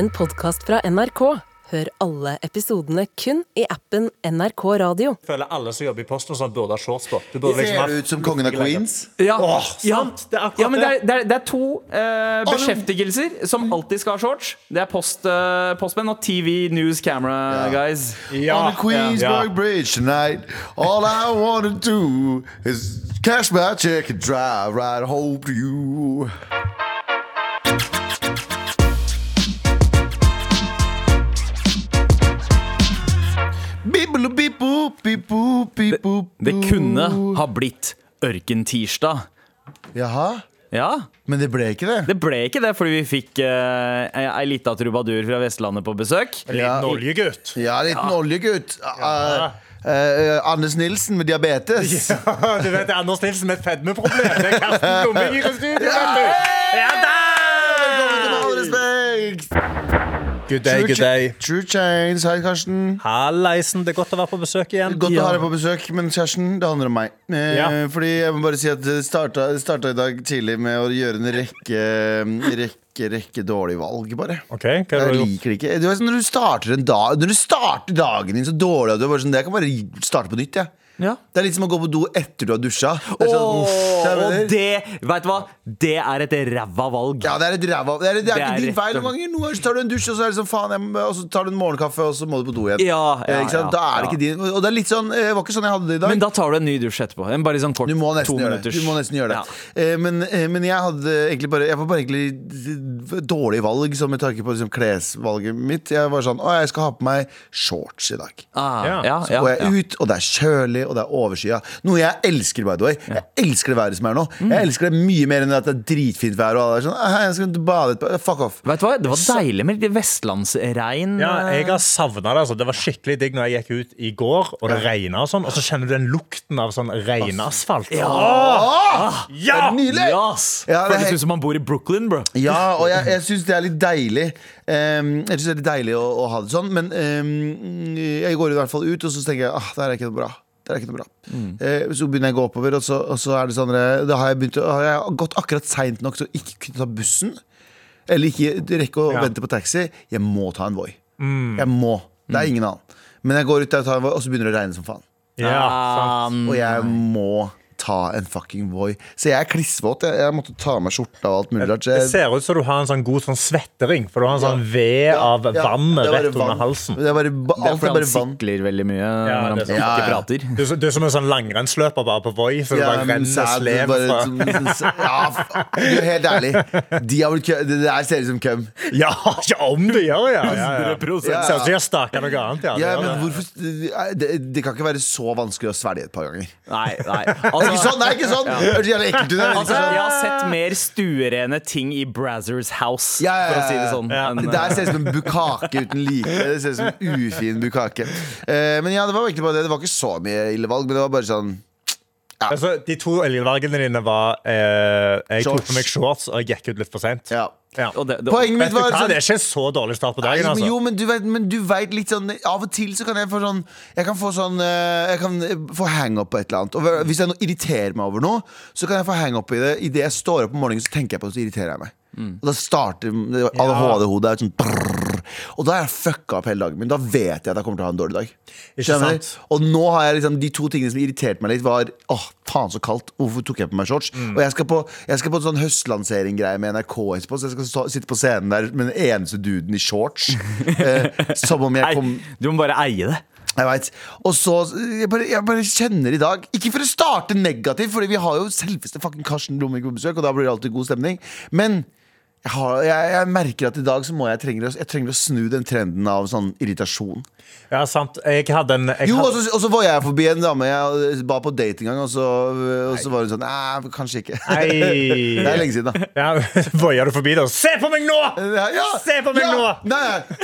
en podkast fra NRK. Hør alle episodene kun i appen NRK Radio. Jeg føler alle som jobber i Posten, sånn burde ha shorts på. Du burde liksom Ser ha- du ut som kongen av Queens? Ja, Åh, ja. sant, det er akkurat ja men det er, det. er, det er to eh, beskjeftigelser som alltid skal ha shorts. Det er post, eh, postmenn og TV News Camera Guys. Ja, On the Queensburg ja. Bridge tonight All I wanna do Is cash my check and drive right home to you Bibbu, Det kunne ha blitt Ørkentirsdag. Jaha, Ja, men det ble ikke det det ble ikke det fordi vi fikk uh, ei, lita trubadur fra Vestlandet på besøk. En liten oljegutt. Ja, liten oljegutt Uh, uh, Anders Nilsen med diabetes Ja, du vet det er Anders Nilsen med et fedmeproblem. Det er Karsten Blomvik i studio. vet du. Ja! Velkommen til respekt Good day, good day. True Chains, hei Karsten Halleisen, det er godt å være på besøk igjen. Godt Ja. å ha deg på besøk, men Kjersten, det handler om meg. Eh, Ja. Fordi jeg må bare si at det starta, starta i dag tidlig med å gjøre en rekke, rekke, rekke dårlige valg, bare. Okay, hva Jeg du liker det ikke. Du vet, når, du starter en dag, når du starter dagen din så dårlig at du er bare sånn, Jeg kan bare starte på nytt, jeg. Ja. Det er litt som å gå på do etter du har dusja. Det er sånn, jeg og det, vet du hva? Det er et ræva valg. Ja, det er et ræva Det er, det er Det ikke er din feil. Noen ganger Noen ganger tar du en dusj, og så er det sånn faen jeg, Og så tar du en morgenkaffe, og så må du på do igjen. Ja, ja, Eh, ikke sant? ja, da er det ja. ikke din Og det er litt sånn eh, Det var ikke sånn jeg hadde det i dag. Men da tar du en ny dusj etterpå. En bare sånn kort Du må nesten gjøre det. Du må nesten gjøre det. Ja. Eh, men, eh, men jeg hadde egentlig bare Jeg var bare egentlig dårlig valg sånn med tanke på liksom, klesvalget mitt. Jeg var sånn Å, jeg skal ha på meg shorts i dag. Ah, Ja. ja, Så går jeg ja. ut, og det er kjølig, og det er overskya. Noe jeg elsker, by the way. Jeg elsker det været som er nå. Mm. Jeg elsker det mye mer enn at det er dritfint vær. Og alle er sånn, «Ah, jeg skal bade. Fuck off. Vet du hva? Det var deilig med litt vestlandsregn. Ja, jeg har savna det. Altså. Det var skikkelig digg når jeg gikk ut i går, og det regna og sånn, og så kjenner du den lukten av sånn regnasfalt. Åh! Ja! Det er nydelig! Yes! Ja, det Føles helt- ut som man bor i Brooklyn, bro. Ja, og jeg, jeg syns det er litt deilig. Um, jeg synes det er litt deilig å, å ha det sånn, men um, jeg går i hvert fall ut, og så tenker jeg ah, det her er ikke noe bra. Det er ikke noe bra. Eh, så begynner jeg å gå oppover, og så, og så er det sånn eh, Da har jeg, begynt, har jeg gått akkurat seint nok til å ikke kunne ta bussen. Eller ikke rekke å Ja. vente på taxi. Jeg må ta en Voi. Jeg må. Det er ingen annen. Men jeg går ut der og tar en Voi, og så begynner det å regne som faen. Ja, sant. Um, Og jeg må ta en fucking Voi. Så jeg er klissvåt. Jeg, jeg måtte ta av meg skjorta og alt mulig Det, Det ser ut som du har en sånn god sånn svettering, for du har en sånn ved av Ja, vann rett under halsen. Det er bare, alt Det er fordi han sikler veldig mye når han ikke Ja, ja. prater. Du, du er som en sånn langrennsløper bare på Voi, så du bare renner slev fra Ja, f- er helt ærlig. De har vel kø, det der ser ut som køm. Ja, ja, om det gjør ja. ja, ja. 100%. Ser ut som de har staka noe annet. Ja, Ja, men det. hvorfor det, det kan ikke være så vanskelig å svelge et par ganger. Nei, nei. Er ikke sånn! Nei, ikke sånn. Det høres jævlig ekkelt ut. er altså, ikke sånn. jeg har sett mer stuerene ting i Brazzers House, Ja, ja, ja, for å si det sånn. Ja. enn, Det der ser ut som en bukake uten like. Det ser ut som en ufin bukake. Eh, men ja, det var egentlig bare det. Det var ikke så mye ille valg, men det var bare sånn Altså, de to elgvalgene dine var eh, Jeg tok på meg shorts, og jeg gikk ut litt for seint. Ja. Ja. og det, det, Poenget mitt var sånn Det er ikke en så dårlig start på dagen. Nei, Altså. jo, men du vet, men du vet litt sånn Av og til så kan jeg få sånn Jeg kan få sånn eh, Jeg kan eh, få hang-up på et eller annet. Og hvis jeg irriterer meg over noe, så kan jeg få hangup i det. Idet jeg står opp om morgenen, så tenker jeg på det, så irriterer jeg meg. Og da starter ADHD-hodet sånn brrr, Og da er jeg fucka opp hele dagen min. Da vet jeg at jeg kommer til å ha en dårlig dag. Og nå har jeg liksom de to tingene som irriterte meg litt, var Åh, faen så kaldt. Hvorfor tok jeg på meg shorts? Mm. Og jeg skal på, jeg skal på en sånn høstlansering-greie med NRK etterpå, så jeg skal stå, sitte på scenen der med den eneste duden i shorts. eh, som om jeg nei, kom du må bare eie det. jeg vet. Og så jeg bare, jeg bare kjenner i dag Ikke for å starte negativt, Fordi vi har jo selveste fucking Karsten Blomvik på besøk, og da blir det alltid god stemning. Men jeg, har, jeg, jeg merker at i dag så må jeg trenger, jeg trenger å snu den trenden av sånn irritasjon. Ja, sant. Jeg hadde en jeg Jo, og hadde, så, og så var jeg forbi en dame jeg var på date en gang, og så, og så var hun sånn Nei, kanskje ikke. Nei. det er lenge siden, da. ja, Voia du forbi da? Se på meg nå! Ja, ja, Se på meg ja, nå! Nei, nei.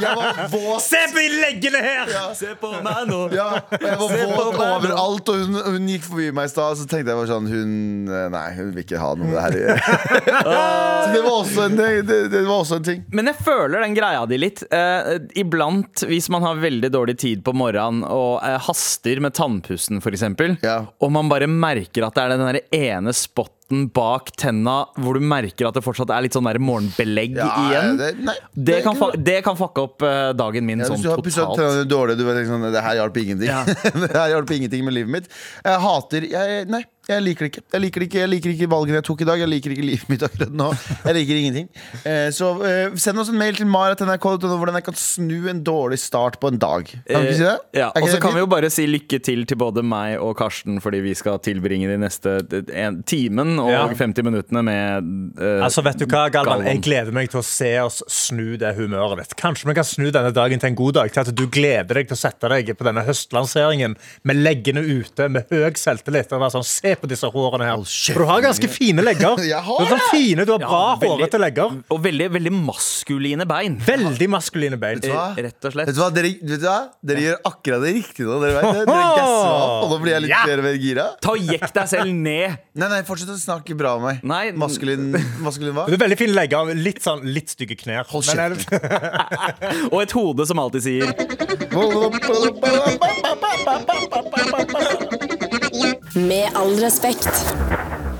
Jeg var våt. Se på de leggene her! Se på meg nå. Ja, og jeg var våt overalt, og hun, hun gikk forbi meg i stad. Så tenkte jeg bare sånn Hun eh, Nei, hun vil ikke ha noe med det her å gjøre. Så det var også en, det, det, det var også en ting. Men jeg føler den greia di litt. Uh, iblant, hvis man har veldig dårlig tid på morgenen og eh, haster med tannpussen, f.eks., Ja. og man bare merker at det er den der ene spotten bak tenna hvor du merker at det fortsatt er litt sånn der morgenbelegg igjen. det- nei, det, kan, fa det kan fucke opp eh, dagen min Ja, sånn hvis du har pusset totalt. tennene dårlig, du vet sånn, det her hjalp ingenting. Ja. det her hjalp ingenting med livet mitt. Jeg hater jeg, Nei, jeg liker det ikke. Jeg liker, det ikke. jeg liker ikke valgene jeg tok i dag. Jeg liker ikke livet mitt akkurat nå. Jeg liker ingenting. Eh, så eh, send oss en mail til marat.nrk.no hvordan jeg kan snu en dårlig start på en dag. Kan vi ikke si det? Eh, Ja, og så kan vi jo bare si lykke til til både meg og Karsten, fordi vi skal tilbringe de neste en, timen og Ja. 50 minuttene med eh, Altså, vet du hva, Galvan? Galvan. Jeg gleder meg til å se oss snu det humøret ditt. Kanskje vi kan snu denne dagen til en god dag. Til at du gleder deg til å sette deg på denne høstlanseringen med leggene ute, med høy selvtillit. Og være sånn, Se på disse hårene her. Kjeft, For du har ganske fine legger. Jeg har du har sånn fine, du har bra ja, hårete legger. Og veldig, veldig maskuline bein. Veldig maskuline bein. du hva? Eh, Rett og slett. Vet du hva, dere, vet du hva? dere gjør akkurat det riktige nå. Dere vet det. Dere gasser opp, og nå blir jeg litt Ja. mer og mer gira. Ta og Jekk deg selv ned. Nei, nei, fortsett å snakke bra om meg. Nei. Maskulin, maskulin hva? Du har veldig fine legger. Litt sånn, litt stygge knær. Hold er Og et hode som alltid sier Med all respekt.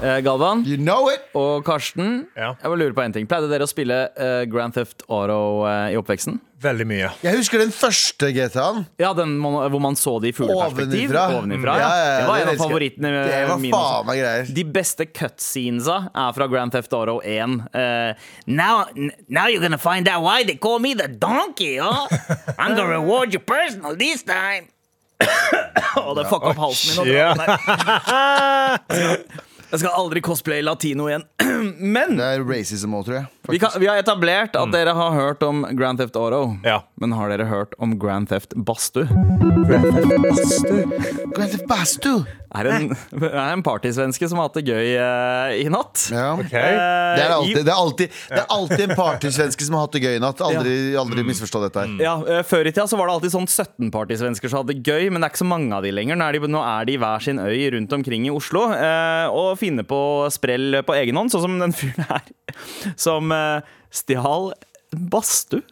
eh, Galvan You know it! og Karsten. Ja. Jeg lurer på en ting Pleide dere å spille eh, Grand Theft Auto eh, i oppveksten? Veldig mye. Jeg husker den første GTA-en. Ja, den man, hvor man så det i fugleperspektiv. Ovenifra. Ovenifra, Ja, ja. ja, ja, Det var det en av elsker jeg. favorittene Det var mine. faen meg greier. De beste cutscenesa er fra Grand Theft Auto 1. Eh, now, now you're gonna find out why they call me the donkey, huh? I'm gonna reward you personal this time. Og det fucka opp halsen min. Og Jeg skal aldri cosplaye latino igjen. Men Det er racism òg, tror jeg. Vi, kan, vi har etablert at dere har hørt om Grand Theft Auto. Ja. Men har dere hørt om Grand Theft Bastu? Grand Theft Bastu. Grand Theft Er en, er en partysvenske som har hatt det gøy uh, i natt. Ja. Ok. Det er, alltid, det, er alltid, det er alltid en partysvenske som har hatt det gøy i natt. Aldri, aldri misforstå dette her. Ja, uh, Før i tida så var det alltid sånn 17 partysvensker som hadde det gøy, men det er ikke så mange av de lenger. Nå er de, nå er de i hver sin øy rundt omkring i Oslo eh, og finner på sprell på egen hånd, sånn som den fyren her som stjal en badstue.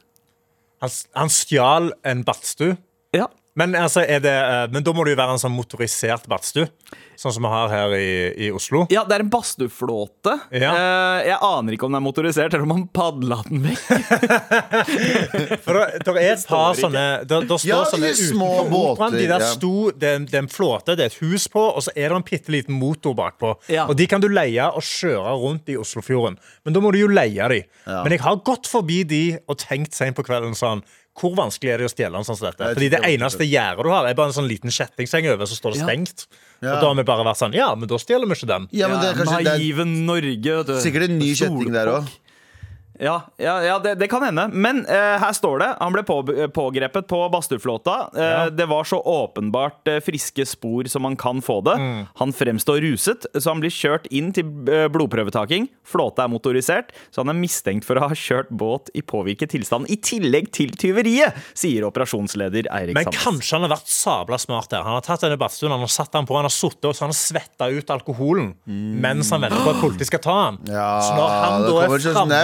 Han, han stjal en badstue. Men, altså, er det, eh, men da må det jo være en sånn motorisert badstue, sånn som vi har her i, i Oslo. ja, det er en badstueflåte. Ja. Eh, jeg aner ikke om den er motorisert, eller om han padla den vekk. For det, det er et par sånne der, det står Ja, sånne de små utenfor operaen, De der ja. sto, det, er- det er en flåte, det er et hus på, og så er det en bitte liten motor bakpå. Ja. Og de kan du leie og kjøre rundt i Oslofjorden. Men da må du jo leie de. Men jeg har gått forbi de og tenkt sent på kvelden sånn hvor vanskelig er det å stjele en sånn som dette? Fordi Det eneste gjerdet du har, er bare en sånn liten kjettingseng over, så står det stengt. Ja. Og da har vi bare vært sånn Ja, men da stjeler vi ikke den. Ja, men det er kanskje det er Naive Norge, vet du. sikkert en ny kjetting der òg. Ja, ja, ja det, det kan hende. Men eh, her står det han ble på, pågrepet på Badstueflåta. Eh, Ja. Det var så åpenbart eh, friske spor som man kan få det. Han fremstår ruset, så han blir kjørt inn til eh, blodprøvetaking. Flåta er motorisert, så han er mistenkt for å ha kjørt båt i påvirket tilstand. I tillegg til tyveriet, sier operasjonsleder Eirik Men Sandnes. kanskje han har vært sabla smart der. Han har tatt denne badstuen, han har satt den på, han har suttet og så han har svetta ut alkoholen mens han venter på at politiet skal ta han. Ja, så når han da er framme.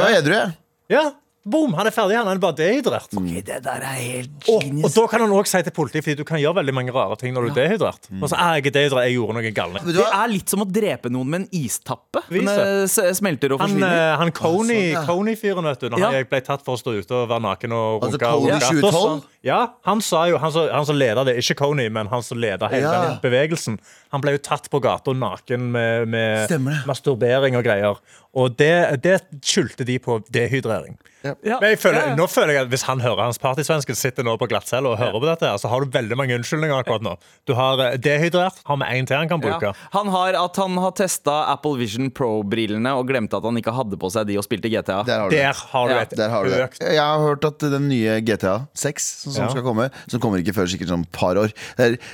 Ja, boom, han er ferdig, han er bare dehydrert. Det der er helt Og, og da kan han òg si til politiet, fordi du kan gjøre veldig mange rare ting når du er dehydrert. Mm. Og så er jeg dehydrert, jeg gjorde noe galt. Det er litt som å drepe noen med en istappe. Den eh, smelter og forsvinner. Han, han Coney, sånn, ja. Coney-fyren, vet du, når Ja. jeg ble tatt for å stå ute og være naken og Altså runke Coney og runke, 2012? Ja, han sa jo, han som, han som leda det, ikke Coney, men han som leda hele Ja. den bevegelsen, han ble jo tatt på gata naken med, med masturbering og greier. Og det, det skyldte de på dehydrering. Ja. Men jeg føler. Nå føler jeg at Hvis han hører hans partysvenske sitter nå på glattcelle og hører på dette, her, så har du veldig mange unnskyldninger akkurat nå. Du har eh, dehydrert, har med én til han kan bruke. Ja. Han har at han har testa Apple Vision Pro-brillene og glemte at han ikke hadde på seg de og spilte GTA. Der har du det. Der har du Ja, et Der har du økt Jeg har hørt at den nye GTA 6 som, som Ja. skal komme, som kommer ikke før sikkert sånn par år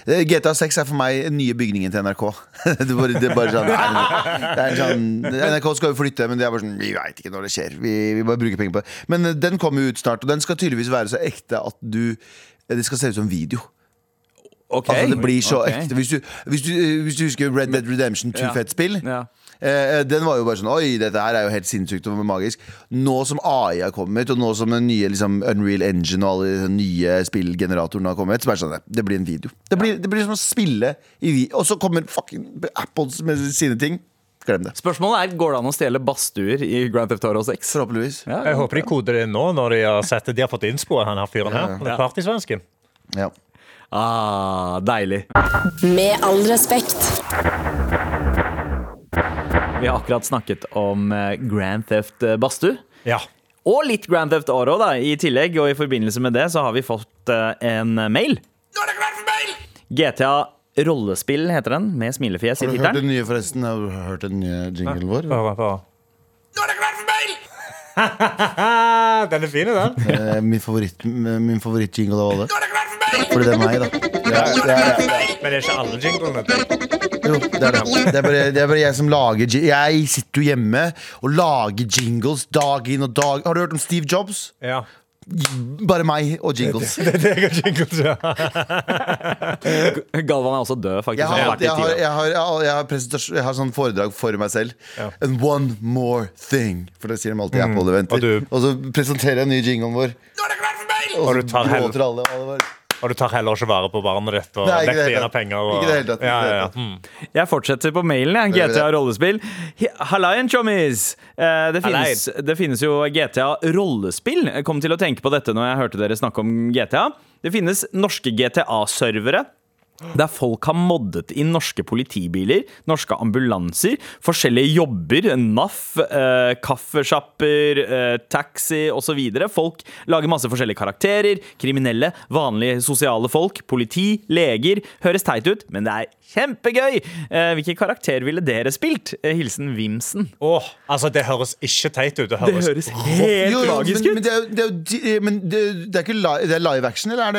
GTA 6 er for meg den nye bygningen til NRK. det, bare, det bare sånn, det er sånn NRK skal jo flytte, men det er bare sånn Vi veit ikke når det skjer. Vi, vi bare bruker penger på det. Men eh, den kommer jo ut snart, og den skal tydeligvis være så ekte at du eh, Det skal se ut som video. Okay. Altså Det blir så okay. ekte. Hvis du, hvis, du, eh, hvis du husker Red Dead Redemption 2 Ja. fett spill, Ja. Eh, den var jo bare sånn Oi, dette her er jo helt sinnssykt og magisk. Nå som AI har kommet, og nå som den nye liksom, Unreal Engine og alle de nye spillgeneratorene har kommet, så bare det sånn Det blir en video. Det blir, det blir som å spille i video. Og så kommer fucking Apples med sine ting. glem det. Spørsmålet er, Går det an å stjele badstuer i Grand Theft Auto 6? Forhåpentligvis. Ja, Jeg håper de koder det nå, når de har sett det. De har fått innspo av han her fyren her. Ja, Ja, Partysvensken. Ja. Ah, deilig. Med all respekt. Vi har akkurat snakket om eh, Grand Theft eh, badstue. Ja. Og litt Grand Theft Auto da, i tillegg, og i forbindelse med det så har vi fått eh, en mail. Nå er det klart for mail! GTA Rollespill heter den, med smilefjes i Har du hørt tittelen. den nye, forresten? Har du hørt den nye jinglen vår? Nå er det klart for mail! Den er fin, den. min min favoritt- min favorittjingle av alle. Nå er det klart for mail! Fordi det er meg, da. Det er, det er, Men det er ikke alle jinglene. Jo, det er det. Det er, bare, det er bare jeg som lager Jeg sitter jo hjemme og lager jingles dag inn og dag Har du hørt om Steve Jobs? Ja. Bare meg og jingles. Det det, det, og jingles, ja. Galvan er også død, faktisk. Jeg har, jeg har, jeg har, jeg har, sånn foredrag for meg selv. Ja. And one more thing. For det sier de alltid i Apple-eventer. Og Og, så presenterer jeg den nye jinglen vår. Nå er det klart for mail! Og Og så du tar hell- gråter alle. alle bare, Og du tar heller ikke vare på barnet ditt og Nei, ikke det igjen av penger. Og, Ikke det hele tatt, Ja, Ja, ja, mm. Jeg fortsetter på mailen, jeg. GTA rollespill. Hallaien, chommies! Eh, Det det finnes jo GTA rollespill. Jeg kom til å tenke på dette når jeg hørte dere snakke om GTA. Det finnes norske GTA-servere. Der folk har moddet inn norske politibiler, norske ambulanser, forskjellige jobber, NAF, eh, kaffesjapper, eh, taxi osv. Folk lager masse forskjellige karakterer. Kriminelle, vanlige sosiale folk, politi, leger. Høres teit ut, men det er kjempegøy! Eh, hvilken karakter ville dere spilt? Eh, hilsen Vimsen. Åh, altså, det høres ikke teit ut. Det Det høres, høres helt Jo, jo, magisk men, men ut. det er, det er, men det, det er ikke live, det er live action, eller er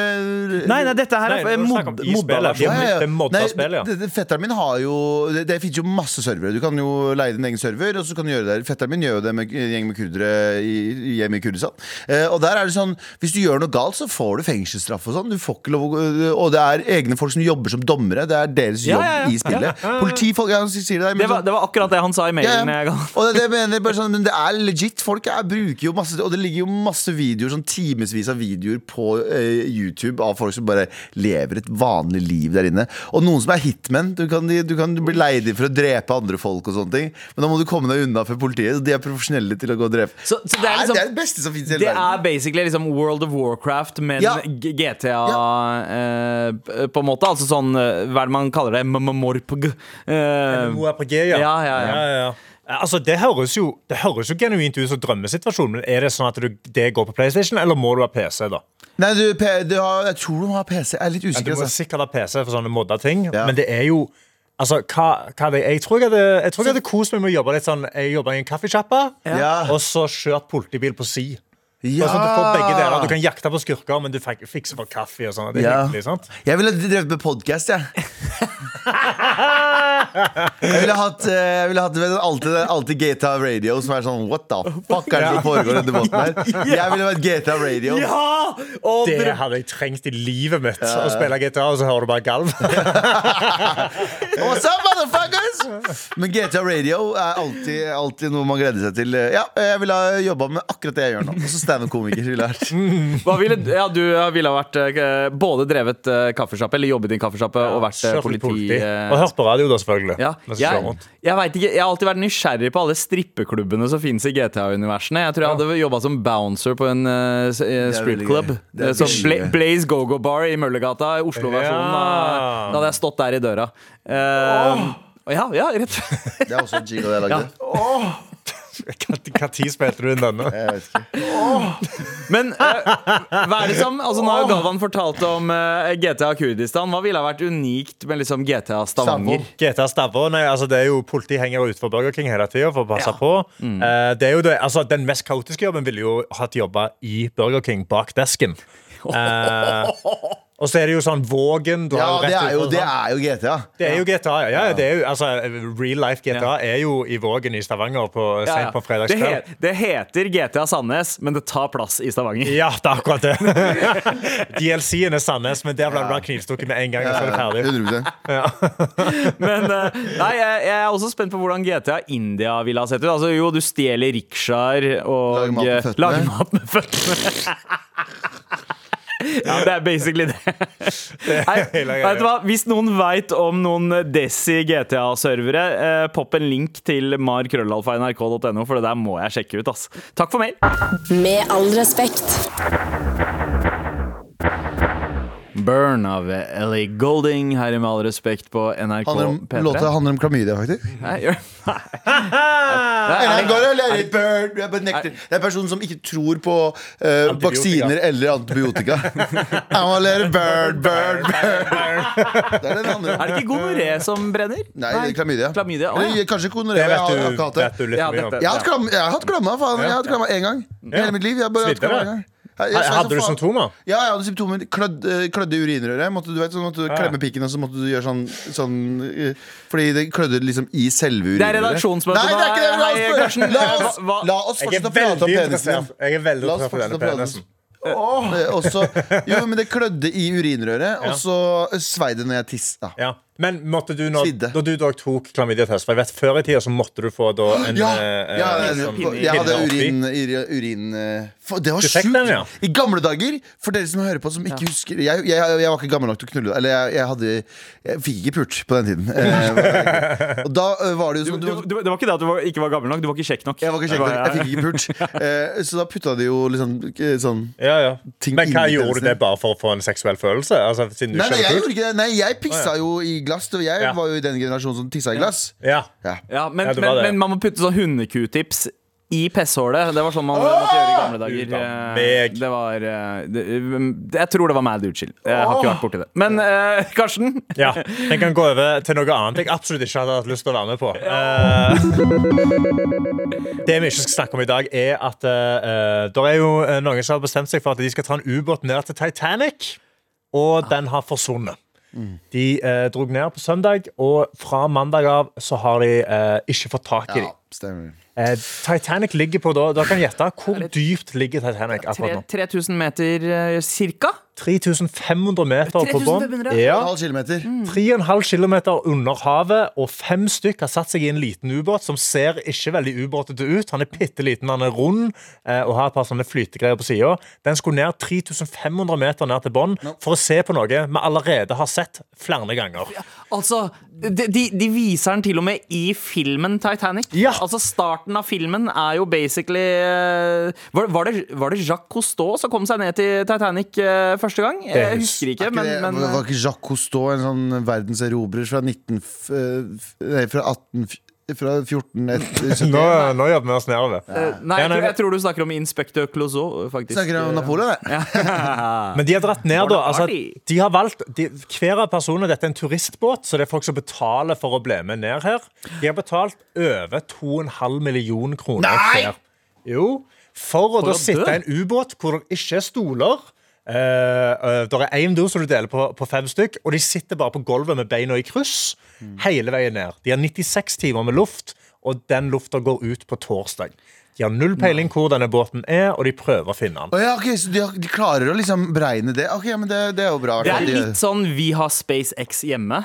det Nei, nei, dette her Nei, er nå mod, snakker spillet. versjon. Ja, Det er modda spill, ja. det- det- Fetteren min har jo Det, det finnes jo masse servere. Du kan jo leie din egen server, og så kan du gjøre det der. Fetteren min gjør jo det med en gjeng med kurdere i, hjemme i Kurdistan. Eh, og der er det sånn Hvis du gjør noe galt, så får du fengselsstraff og sånn. Du får ikke lov Og det er egne folk som jobber som dommere. Det er deres jobb ja, ja. i spillet. Politifolk ja, sier det der. Det var, sånn- det var akkurat det han sa i mailen. ja. Og det, det mener bare sånn, men det er legit. Folk er, bruker jo masse Og det ligger jo masse videoer, sånn timevis av videoer på eh, YouTube av folk som bare lever et vanlig liv der inne. Og noen som er hitmen. Du kan, du kan bli leid inn for å drepe andre folk og sånne ting. Men da må du komme deg unna for politiet. Så de er profesjonelle til å gå og drepe. Så, så det, er liksom, det er det beste som finnes i det hele verden. er basically liksom World of Warcraft, men Ja. GTA GTA eh, på en måte. Altså sånn eh, Hva er det man kaller det? M-m-morpg. Eh, MMORPG, ja. Ja, ja, ja. ja. Altså, det høres, jo, det høres jo genuint ut som drømmesituasjonen, men er det sånn at du, det går på PlayStation, eller må du ha PC? da? Nei, du, P- du har, jeg tror du må ha PC. Jeg er litt usikker. Ja, du må Altså. sikkert ha PC for sånne modda ting, Ja. men det er jo Altså, hva, hva det? Jeg tror jeg hadde, jeg tror jeg hadde kost meg med å jobbe litt sånn Jeg jobba i en kaffesjappe, Ja. og så kjørt politibil på si. Ja. Sånn du får begge deler. Du kan jakte på skurker, men du fikser for kaffe. og sånt. Det er Ja. hyggelig, sant? Jeg ville drevet med podkast, jeg. Jeg ville hatt, eh, jeg ville hatt alltid, alltid GTA Radio, som er sånn What the fuck er det som foregår i debatten her? Jeg ville vært GTA Radio. Ja! Og Det hadde jeg trengt i livet mitt. Å spille GTA, og så hører du bare galv. What's up, motherfuckers? Men GTA Radio er alltid, alltid noe man gleder seg til. Ja, jeg ville ha jobba med akkurat det jeg gjør nå. Og så standup-komiker. ville vært. Hva ville, ja, du ville ha vært eh, både drevet uh, kaffesjappe, eller jobbet i en kaffesjappe, og vært politi. Politi. eh, Og hørt på radio, da, selvfølgelig. ja. Jeg, jeg, vet ikke, jeg har alltid vært nysgjerrig på alle strippeklubbene som finnes i GTA-universene. Jeg tror jeg hadde jobba som bouncer på en uh, Eh, Så veldig Bla. Blaze Go-Go Bar i Møllergata, Oslo-versjonen. Ja. Da hadde jeg stått der i døra. Ja, ja, rett Det er også en jingle jeg lagde. Når spilte du inn denne? Jeg vet ikke. Men eh, hva er det som Altså Nå har jo Galvan fortalt om eh, GTA Kurdistan. Hva ville ha vært unikt med liksom GTA Stavanger? GTA Stavanger, nei, altså det er jo Politi henger utenfor Burger King hele tida for å passe på. Eh, det er jo det, altså Den mest kaotiske jobben ville jo hatt jobba i Burger King bak desken. Eh, og så er det jo sånn Vågen du Ja, har det rett er jo, det er jo GTA. Det er jo GTA, ja. ja det er jo, altså, real life GTA er jo i Vågen i Stavanger på, Ja, sent ja. på Det, he det heter GTA Sandnes, men det tar plass i Stavanger. Ja, det er akkurat det. DLC-en er Sandnes, men der ble det bare knivstukket med en gang. Og så er det ferdig. 100 Men eh, nei, jeg, jeg er også spent på hvordan GTA India ville ha sett ut. Altså, jo, du stjeler riksjaer og Lager mat med eh, føttene. lager mat med føttene. Ja, det er basically det. Nei, vet du hva? Hvis noen veit om noen Desi GTA-servere, eh, popp en link til markrøllalfa.nrk.no, for det der må jeg sjekke ut. ass Takk for mail. Med all respekt. Burn av Ellie Golding her i Med all respekt på NRK Handler om, P3. låta handler om klamydia, faktisk. Nei, gjør Nei, nei, det, er en person som ikke tror på uh, vaksiner eller antibiotika. I'm a little bird, bird, bird. Det er det. Er det ikke gonoré som brenner? Nei, det er klamydia. Klamydia, Eller ja. kanskje gonoré. Jeg vet har du, jeg har ikke hatt det. Jeg har hatt klamma, faen. Jeg har hatt klamma én gang. I hele mitt liv. Jeg har bare hatt klamma en gang. Jeg- jeg- Hadde du symptomer? Ja, jeg hadde symptomer. Klødd, eh, klødde i urinrøret. Måtte, du vet, sånn, måtte du klemme pikken, og så måtte du gjøre sånn, sånn eh, Fordi det klødde liksom i selve Det er urinrøret. Nei, det er ikke det! La oss, la oss, la oss fortsette å prate om penisen. Jeg er veldig interessert på denne penisen. Oh. Også, jo, men det klødde i urinrøret, Ja. og så svei det når jeg tissa. Ja. Men måtte du, når, Svidde. når du da tok klamydia-test For jeg vet før i tida så måtte du få da en Ja, eh, ja eh, jeg, pinne- jeg hadde pinne oppi. urin, urin, urin eh, for, Det var Du fikk sjukt! den, ja. I gamle dager, for dere som hører på, som ikke husker jeg, jeg, jeg var ikke gammel nok til å knulle. Eller jeg, jeg, hadde, jeg fikk ikke pult på den tiden. Eh, og da eh, var det jo Du, sånn du, du, det var ikke det at du var, ikke var gammel nok, du var ikke kjekk nok. Jeg var ikke kjekk nok, jeg fikk ikke pult. Eh, så da putta de jo liksom eh, sånn Ja, ja. Ting Men hva inni gjorde du det bare for å få en seksuell følelse? Altså, siden du Nei, nei, jeg gjorde ikke det. Nei, jeg pissa jo i glass. Jeg Ja. var jo i den generasjonen som tissa i glass. Ja. Ja. Ja, men, Ja, men, men man må putte sånn hundekutips i pesshålet. Det var sånn man måtte gjøre i gamle dager. Eh, meg. Det var eh, det, Jeg tror det var mad utskill. Jeg har ikke vært borti det. Men uh, Karsten? ja. Jeg kan gå over til noe annet jeg absolutt ikke hadde hatt lyst til å være med på. Uh, det vi ikke skal snakke om i dag, er at uh, det er jo noen som har bestemt seg for at de skal ta en ubåt ned til Titanic, og den har forsvunnet. De eh, dro ned på søndag, og fra mandag av så har de eh, ikke fått tak i Ja, dem. Eh, Titanic ligger på da, da kan gjette Hvor dypt ligger Titanic akkurat nå? 3000 meter eh, cirka? 3500 meter på bånn. 3500? Ja. En halv kilometer. 3,5 km under havet, og fem stykk har satt seg i en liten ubåt som ser ikke veldig ubåtete ut. Han er bitte liten, han er rund eh, og har et par sånne flytegreier på sida. Den skulle ned 3500 meter ned til bånn for å se på noe vi allerede har sett flere ganger. Altså, de, de, de viser den til og med i filmen Titanic. Ja. Altså Starten av filmen er jo basically eh, var, var, det, var det Jacques Cousteau som kom seg ned til Titanic eh, første gang? Jeg husker ikke, Er men, det, men var ikke Jacques Cousteau en sånn verdenserobrer fra 19... f- f- Nei, fra 18... Fra 14 Nå, nå jobber vi oss nedover. eh, Nei, jeg, tror, jeg tror du snakker om Inspector Clouseau, faktisk. Snakker om Napoleon, det. Men de har dratt ned, da. Altså, de har valgt de, Hver av personene Dette er en turistbåt, så det er folk som betaler for å bli med ned her. De har betalt over 2,5 millioner kroner Nei! hver. Jo. For å da å sitte i en ubåt hvor det ikke er stoler. Uh, det er én do som du deler på, på fem stykk, og de sitter bare på gulvet med beina i kryss hele veien ned. De har 96 timer med luft, og den lufta går ut på torsdag. De har null peiling hvor denne båten er, og de prøver å finne den. Oh, ja, okay, så de, har, de klarer å liksom beregne det? Ok, men det, det er jo bra. Det er litt sånn vi har SpaceX hjemme.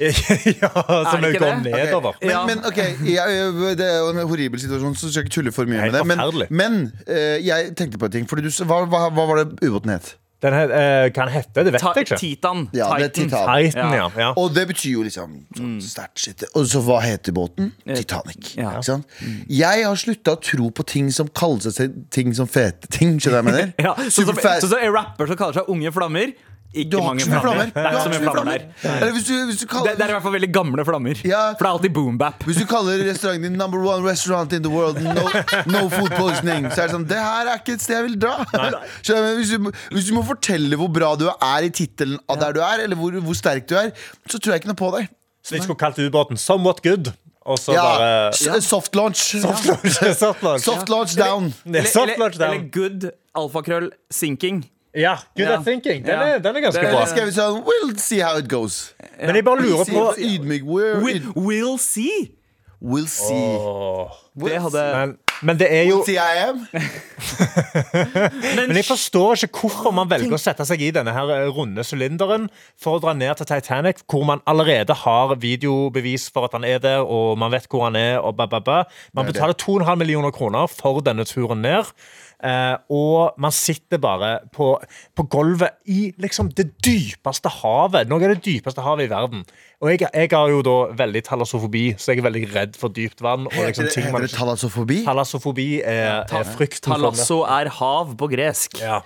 ja, som ikke går det? nedover. Men, Ja. men ok, jeg, det er jo en horribel situasjon, så skal jeg ikke tulle for mye Nei, med det. Men, men eh, jeg tenkte på en ting. Fordi du, hva, hva, hva var det ubåten het? Den het, uh, hva den det vet Ta, jeg ikke. Titan. Ja, er Titan. Titan. Titan, ja. ja. Og det betyr jo liksom sånn sterkt shit. Og så hva heter båten? Titanic. Ja. Ikke sant? Jeg har slutta å tro på ting som kaller seg ting som fete ting. Skjønner du hva jeg mener? Ja, sånn som, så, så, så, rapper som kaller seg Unge Flammer. Ikke Du har mange ikke flammer. flammer. Det er ikke så mye flammer der. Eller hvis du, hvis du kaller det er i hvert fall veldig gamle flammer. Ja. For det er alltid boom-bap. Hvis du kaller restauranten din 'number one restaurant in the world', no, no food poisoning, så er det sånn Det her er ikke et sted jeg vil dra. Hvis, du, hvis du må fortelle hvor bra du er i tittelen av der du er, eller hvor, hvor sterk du er, så tror jeg ikke noe på deg. Så de skulle kalt ubåten 'Somewhat Good'. Og så Ja, bare Soft launch. Soft launch. Soft launch. Soft launch down. Eller, soft eller, eller good alfakrøll sinking. Ja, good at thinking. Den er, den er ganske bra. skal vi sånn We'll see how it goes. Men jeg bare lurer på Ydmyk. We'll, we'll see! We'll see. Åh. Det hadde men, men det er jo We'll see I am. Men jeg forstår ikke hvorfor man velger å sette seg i denne her eh, runde sylinderen for å dra ned til Titanic, hvor man allerede har videobevis for at han er der, og man vet hvor han er, og ba, ba, ba. Man er betaler 2,5 millioner kroner for denne turen ned. Eh, og man sitter bare på, på gulvet i liksom det dypeste havet. Noe av det dypeste havet i verden. Og jeg, jeg har jo da veldig talassofobi, så jeg er veldig redd for dypt vann. Og liksom ting man heter det talassofobi? Talassofobi er, er frykt. Talasso er hav på gresk. Ja.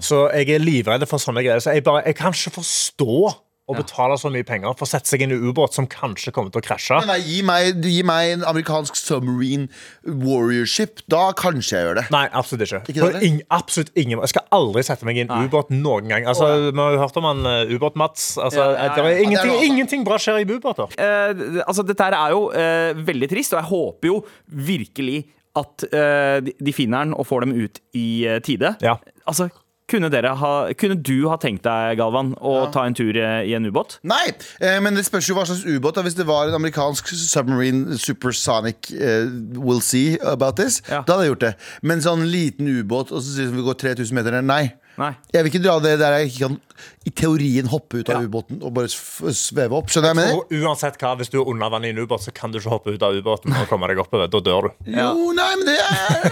Så jeg er livredd for sånne greier. Så jeg, bare, jeg kan ikke forstå å betale så mye penger for å sette seg inn i en ubåt som kanskje kommer til å krasje. Nei, gi meg, gi meg en amerikansk submarine warriorship. Da kanskje jeg gjør det. Nei, absolutt ikke. Ikke det, På eller? ing, absolutt ingen Jeg skal aldri sette meg i en ubåt noen gang. Altså, Vi har jo hørt om han uh, Ubåt-Mats. Altså, Ja, ja, ja. Det er Ja, det er ingenting, noe. ingenting bra skjer i ubåter. Eh, altså, dette her er jo eh, veldig trist, og jeg håper jo virkelig at eh, de, de finner den og får dem ut i eh, tide. Ja. Altså, kunne, dere ha, kunne du ha tenkt deg, Galvan, å ta en tur eh, i en ubåt? Nei, eh, men det spørs jo hva slags ubåt. Hvis det var en amerikansk submarine supersonic eh, We'll see about this. Ja. Da hadde jeg gjort det. Men sånn liten ubåt, og så sier vi vi går 3000 meter ned. Nei. Nei. Jeg vil ikke dra det der jeg ikke kan i teorien hoppe ut av Ja. ubåten og bare sveve opp. Skjønner jeg med det? uansett hva, Hvis du er under vann i en ubåt, så kan du ikke hoppe ut av ubåten og komme deg oppover. Da dør du. Jo, nei, men det er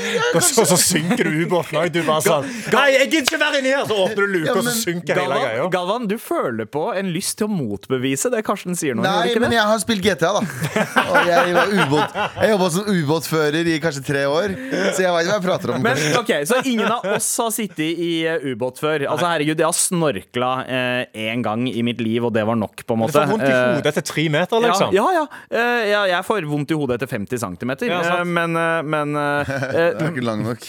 Og så, så synker du ubåten òg. Du bare sånn Nei, jeg gidder ikke være inni her! Så åpner du luka, Ja, og så synker synker hele greia. Galvan, du føler på en lyst til å motbevise det Karsten sier nå. Nei, men det? jeg har spilt GTA, da. Og jeg var ubåt Jeg jobba som ubåtfører i kanskje tre år, så jeg veit hva jeg prater om. Men okay, Så ingen av oss har sittet i eh, ubåt før? Altså herregud, Jeg har snorkla én gang i mitt liv, og det var nok. på en Du måte får vondt i Eh, hodet etter tre meter, liksom. Ja, ja, ja. Eh. Jeg får vondt i hodet etter 50 cm. Ja, men eh, men, eh, Jeg er ikke lang nok.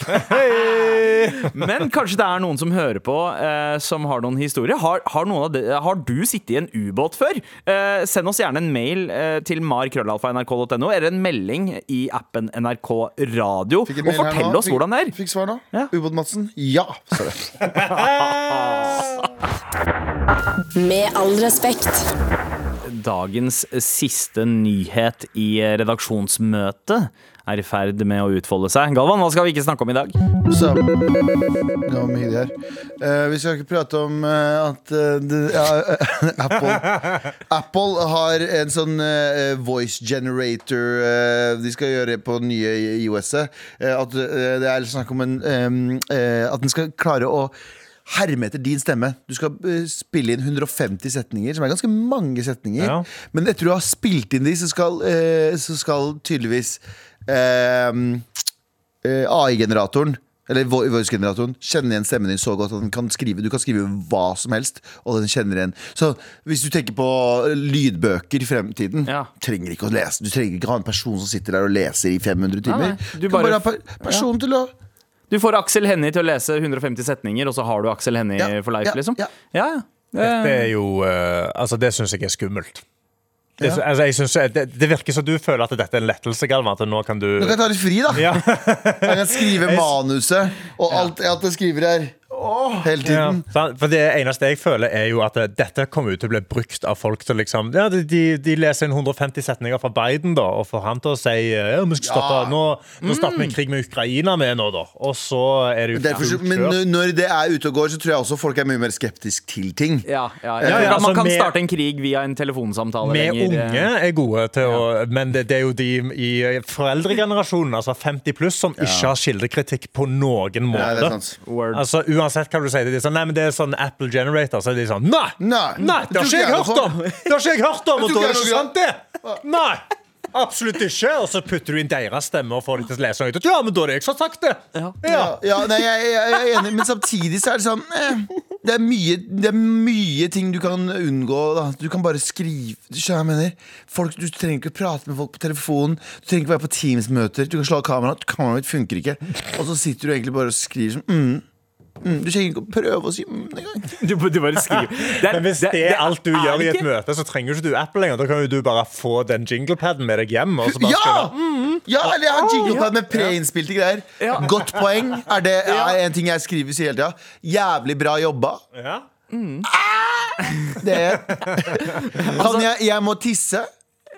men kanskje det er noen som hører på, eh, som har noen historier. Har, har, noen av de, har du sittet i en ubåt før? Eh, send oss gjerne en mail eh, til markrøllalfa.nrk.no, eller en melding i appen NRK Radio. Og fortell oss Fikk- hvordan det er. Fikk svar nå. Ja. Ubåt-Madsen? Ja, det. Med all respekt. Dagens siste nyhet i redaksjonsmøtet er i ferd med å utfolde seg. Galvan, hva skal vi ikke snakke om i dag? Så Det var mye der. Uh, vi skal ikke prate om uh, at uh, eh, Apple Apple har en sånn eh, voice generator eh, de skal gjøre på den nye IOS-et. At eh, det er snakk om en um, eh, At den skal klare å herme etter din stemme. Du skal eh, spille inn 150 setninger, som er ganske mange setninger. Ja. Men etter du har spilt inn de, så skal, eh, så skal tydeligvis eh, eh, AI-generatoren eller voice-generatoren kjenner igjen stemmen din så godt at den kan skrive Du kan skrive hva som helst, og den kjenner igjen. Så hvis du tenker på lydbøker i fremtiden, Ja. trenger ikke å lese Du trenger ikke ha en person som sitter der og leser i 500 timer. nei. Du, Du kan bare bare ha per person til å Du får Aksel Hennie til å lese 150 setninger, og så har du Aksel Hennie Ja, for life, ja, liksom? ja. ja. ja. Det er jo uh, Altså, det syns jeg er skummelt. Det, altså, jeg synes, det, det virker som du føler at dette er en lettelse, Galvan. At nå kan du Nå kan jeg ta litt fri, da. ja. Jeg kan skrive manuset og alt, alt jeg skriver her. Hele tiden. Ja. for Det eneste jeg føler, er jo at dette kommer ut til å bli brukt av folk til liksom Ja, de, de- leser inn 150 setninger fra Biden, da, og får han til å si eh, ja, vi skal stoppe, Ja. Nå, nå starter vi en krig med Ukraina med nå, da. Og så er det jo Derfor, men når det er ute og går, så tror jeg også folk er mye mer skeptisk til ting. Ja, ja, Ja, ja, altså, Man kan med- starte en krig via en telefonsamtale. Vi lenger, eh. unge er gode til å Men det, det er jo de i foreldregenerasjonen, altså 50 pluss, som ikke har kildekritikk på noen måte. Ja, det er sant. Altså Uansett hva du sier det er sånn, Nei, men det er sånn Apple Generator, så er de sånn Nei! Nei, Nei, det har ikke jeg hørt om! Det har ikke jeg hørt om, og da er det ikke sant, det! Nei! Absolutt ikke. Og så putter du inn deres stemme og får dem til å lese ut. Ja, men da er det jeg som har sagt det! Ja. Ja, ja nei, jeg, jeg, jeg er enig, men samtidig så er det sånn eh, det, er mye, det er mye ting du kan unngå. Da. Du kan bare skrive Du skjønner jeg mener folk, Du trenger ikke å prate med folk på telefonen. Du trenger ikke være på Teams-møter. Du kan slå av kameraet. Kameraet mitt funker ikke. Og så sitter du egentlig bare og skriver sånn mm, mm. Du trenger ikke å prøve å si mm engang. Du, du bare skriver. Det er- Men hvis det er alt du er gjør i et møte, så trenger ikke du Apple lenger. Da kan jo du bare få den jinglepaden med deg hjem. Og så bare Ja! skrive, ja! Eller jeg har jinglepad med preinnspilte greier. Ja. Godt poeng. Er det er en ting jeg skriver sier hele tida. Jævlig bra jobba. ja. Det er Kan jeg, jeg må tisse.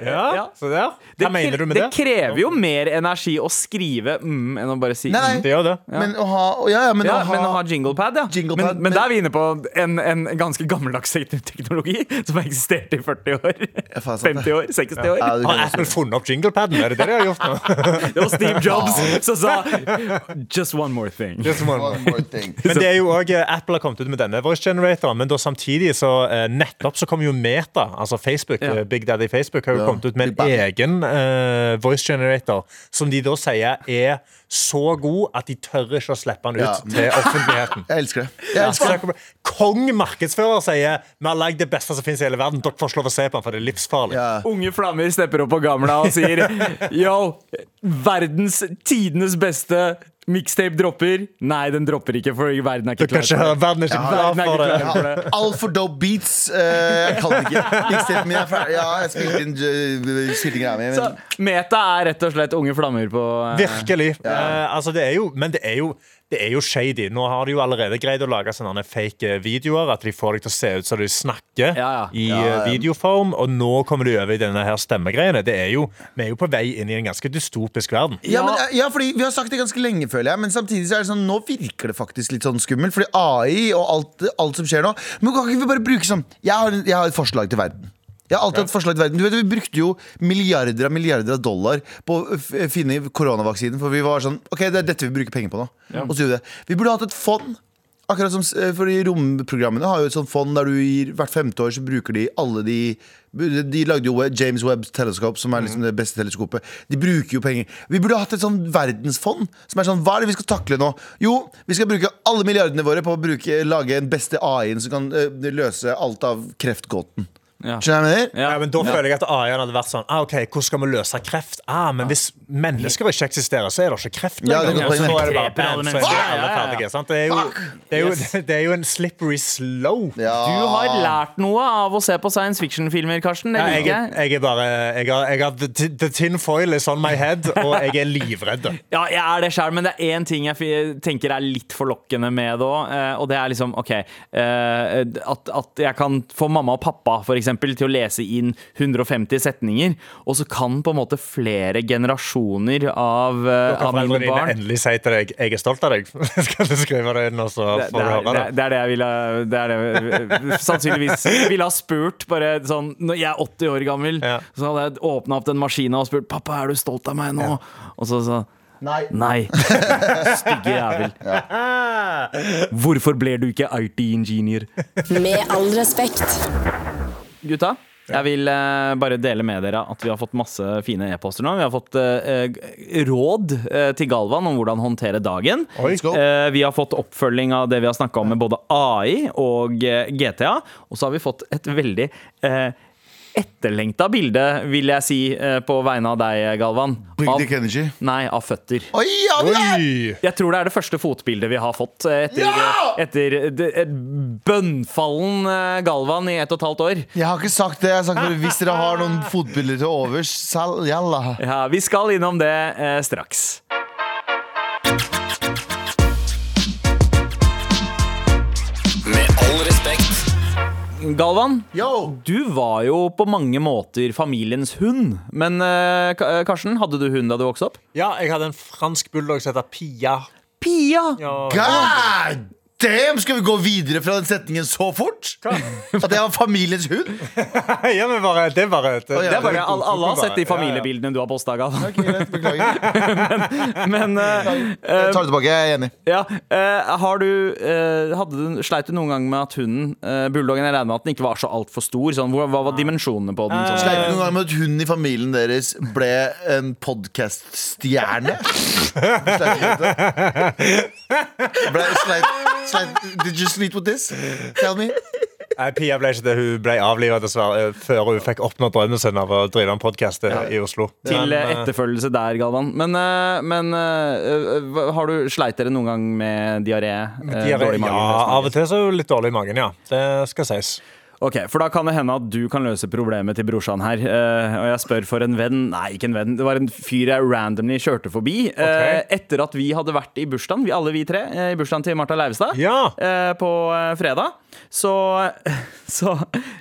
Ja. Så. Det, Hva mener du med det det? krever jo mer energi å skrive mm enn å bare si Nei, nei. mm. Det gjør det. Men å ha Ja, ja, men Ja, å ha, men å ha jinglepad, ja. Jingle men, men men- der er vi inne på en, en ganske gammeldags teknologi som har eksistert i 40 år. faen, sant det. 50 år, 60 år. Ja, Har Apple funnet opp jinglepaden? Er det det de har gjort nå? Det var Steve Jobs som sa 'just one more thing'. Om- One more thing. Men det er jo også, Apple har kommet ut med denne voice generatoren, men da samtidig så eh, nettopp så kom jo Meta, altså Facebook, Ja. eh, Big Daddy Facebook, har jo Ja, kommet ut med en egen uh, voice generator, som de da sier er så god at de tør ikke å slippe den ut Ja. til offentligheten. Jeg elsker det. Jeg elsker det. Kong markedsfører sier vi har lagd det beste som finnes i hele verden. Dere får ikke lov å se på den, for det er livsfarlig. Ja. Unge flammer stepper opp på gamla og sier Yo, verdens tidenes beste mixtape dropper. Nei, den dropper ikke, for verden er ikke klar for det. verden er ikke klar for det. Ja, for det. Altfor dope beats. Uh, jeg kan det ikke. Mixtapen min er ferdig. Ja, jeg spilte inn uh, spilte greia mi. Men Meta er rett og slett unge flammer på uh, Virkelig. Eh, altså det er jo, men det er jo det er jo shady. Nå har de jo allerede greid å lage sånne fake eh, videoer. At de får deg til å se ut som du snakker Ja, ja. i Ja, eh, videoform. Og nå kommer du over i denne her stemmegreiene. Det er jo, vi er jo på vei inn i en ganske dystopisk verden. ja, men, eh, ja, fordi Vi har sagt det ganske lenge, føler jeg. Men samtidig så er det sånn nå virker det faktisk litt sånn skummelt. Fordi AI og alt, alt som skjer nå Men kan ikke vi bare bruke sånn Jeg har, jeg har et forslag til verden. Jeg har alltid hatt forslag til verden Du vet, Vi brukte jo milliarder av milliarder av dollar på å f- finne koronavaksinen. For vi var sånn Ok, det er dette vi bruker penger på nå. Og så gjorde vi det. Vi burde hatt et fond. Akkurat som for de Romprogrammene har jo et sånt fond der du gir hvert femte år så bruker de alle de De lagde jo James Webb teleskop, som er liksom det beste teleskopet. De bruker jo penger. Vi burde hatt et sånn verdensfond. Som er sånn, Hva er det vi skal takle nå? Jo, vi skal bruke alle milliardene våre på å bruke, lage en beste AI-en som kan eh, løse alt av kreftgåten. Ja. Skjønner jeg mener? Ja, men Da føler jeg at AI-en hadde vært sånn ah, Ok, Hvordan skal vi løse kreft? Ah, men Hvis mennesker ikke eksisterer, så er det ikke kreft Ja, det er lenger. så er det bare Dreper alle så er mennesker. alle Ja, ja, ja. ferdige. Sant? Det er jo, det er jo, det er jo en slippery slope. Ja. Du har lært noe av å se på science fiction-filmer, Karsten. Det Ja, jeg, liker er- jeg. jeg er bare jeg har, jeg har, the, the tin foil is on my head, og jeg er livredd. Ja, jeg er det sjøl, men det er én ting jeg fi- tenker er litt forlokkende med det òg. Og det er liksom OK eh, at, at jeg kan få mamma og pappa for eksempel, til å lese inn 150 setninger, og så kan på en måte flere generasjoner av, Da av mine foreldrene dine barn endelig si til deg 'jeg er stolt av deg'. Skal du skrive det inn, og så får du høre det, det? er- det jeg ville det er det, Sannsynligvis ville ha spurt bare sånn Når jeg er 80 år gammel, Ja. så hadde jeg åpna opp den maskina og spurt 'Pappa, er du stolt av meg nå?' Og så sa Nei. Nei. Stygge jævel. Hvorfor ble du ikke IT-ingeniør? Med all respekt. Gutta, jeg vil eh, bare dele med dere at vi har fått masse fine e-poster nå. Vi har fått eh, eh, råd eh, til Galvan om hvordan håndtere dagen. Oi. Eh, vi har fått oppfølging av det vi har snakka om med både AI og eh, GTA. Og så har vi fått et veldig eh, etterlengta bilde, vil jeg si, eh, på vegne av deg, Galvan. Av, Dick Energy. nei, av føtter. Oi, ja, er- Oi! Jeg tror det er det første fotbildet vi har fått eh, etter, Ja! etter et bønnfallen eh, Galvan i ett og et halvt år. Jeg har ikke sagt det. Jeg har sagt bare, Hvis dere har noen fotbilder til overs, jalla. Ja, Vi skal innom det eh, straks. Galvan, Yo! du var jo på mange måter familiens hund. Men eh, Ka- eh, Karsten, hadde du hund da du vokste opp? Ja, jeg hadde en fransk bulldog som heter Pia. Pia! Ja. God damn! Skal vi gå videre fra den setningen så fort? At jeg var familiens hund? ja, men bare, det er bare et, Å, ja, Det er bare, det alle, har sett de familiebildene du har posta, Gav. Okay, Beklager. Men uh, Jeg tar det tilbake. Jeg er enig. ja, uh, har du, uh, du Sleit du noen gang med at hunden, uh, bulldoggen, jeg regner med at den ikke var så altfor stor? Sånn, hva var dimensjonene på den? Sånn? Sleit du noen gang med at hunden i familien deres ble en podkaststjerne? Ble, sleit, sleit, did you sleep with this? Tell me. Nei, Pia ble ikke det. Hun ble avlivet dessverre eh, før hun fikk oppnådd drømmen sin av å drive en podkast i Oslo. Til eh, eh, etterfølgelse der, Galvan. Men, eh, men eh, har du sleit dere noen gang med diaré? eh, diaré- ja, av og til så er hun litt dårlig i magen, ja. Det skal sies. Ok, for da kan det hende at du kan løse problemet til brorsan her. Uh, og jeg spør for en venn Nei, ikke en venn. Det var en fyr jeg randomly kjørte forbi. eh, etter at vi hadde vært i bursdagen, vi, alle vi tre, uh, i bursdagen til Martha Leivestad Ja. på fredag. Så, så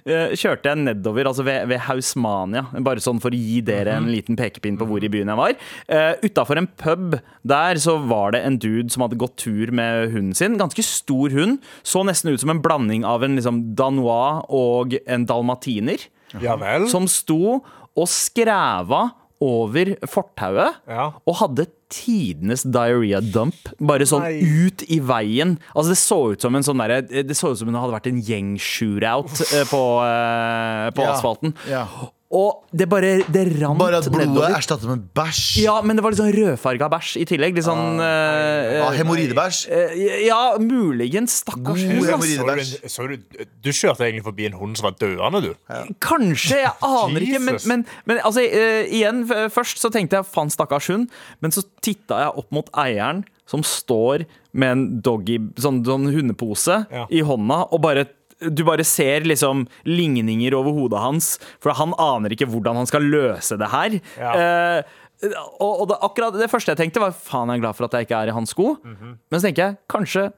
kjørte jeg nedover, altså ved, ved Hausmania, bare sånn for å gi dere en liten pekepinn på hvor i byen jeg var. Uh, Utafor en pub der så var det en dude som hadde gått tur med hunden sin. Ganske stor hund. Så nesten ut som en blanding av en liksom, danois og en dalmatiner. Ja vel. Som sto og skræva over fortauet Ja. og hadde tidenes diarrhea dump. Bare sånn Nei. ut i veien. Altså Det så ut som en sånn der, Det så ut som det hadde vært en gjeng-shootout eh, på, eh, på Ja. asfalten. Ja. Og det bare Det rant Bare at blodet nedover. erstattes med bæsj. Ja, men det var litt sånn rødfarga bæsj i tillegg. Litt sånn eh, Ah, Hemoroidebæsj. Uh, Ja, muligens. Stakkars hund. Altså. Så du, du, kjørte egentlig forbi en hund som var døende, du. Kanskje, jeg aner ikke. Men, men, men altså, uh, igjen, først så tenkte jeg faen, stakkars hund. Men så titta jeg opp mot eieren, som står med en doggy, sånn, sånn hundepose Ja. i hånda, og bare du bare ser liksom ligninger over hodet hans, for han aner ikke hvordan han skal løse det her. Ja. Eh, og og det, akkurat det første jeg tenkte, var faen, jeg er glad for at jeg ikke er i hans sko. Mhm. Men så tenker jeg kanskje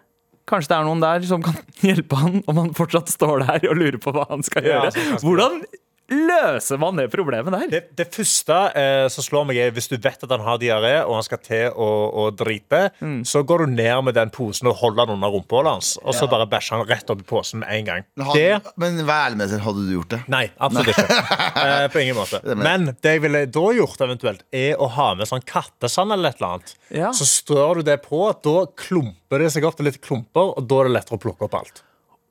Kanskje det er noen der som kan hjelpe han om han fortsatt står der og lurer på hva han skal Ja, gjøre. Hvordan løser man det problemet der? Det, det første eh, som slår meg, er hvis du vet at han har diaré og han skal til å, å drite, så går du ned med den posen og holder den under rumpehullet hans, og så bare bæsjer han rett opp i posen med en gang. Men, Det men vær ærlig med deg selv, hadde du gjort det? Nei, absolutt ikke. Eh, på ingen måte. Men det jeg ville da gjort, eventuelt, er å ha med sånn kattesand eller et eller annet. Ja. Så strør du det på, da klumper det seg opp til litt klumper, og da er det lettere å plukke opp alt.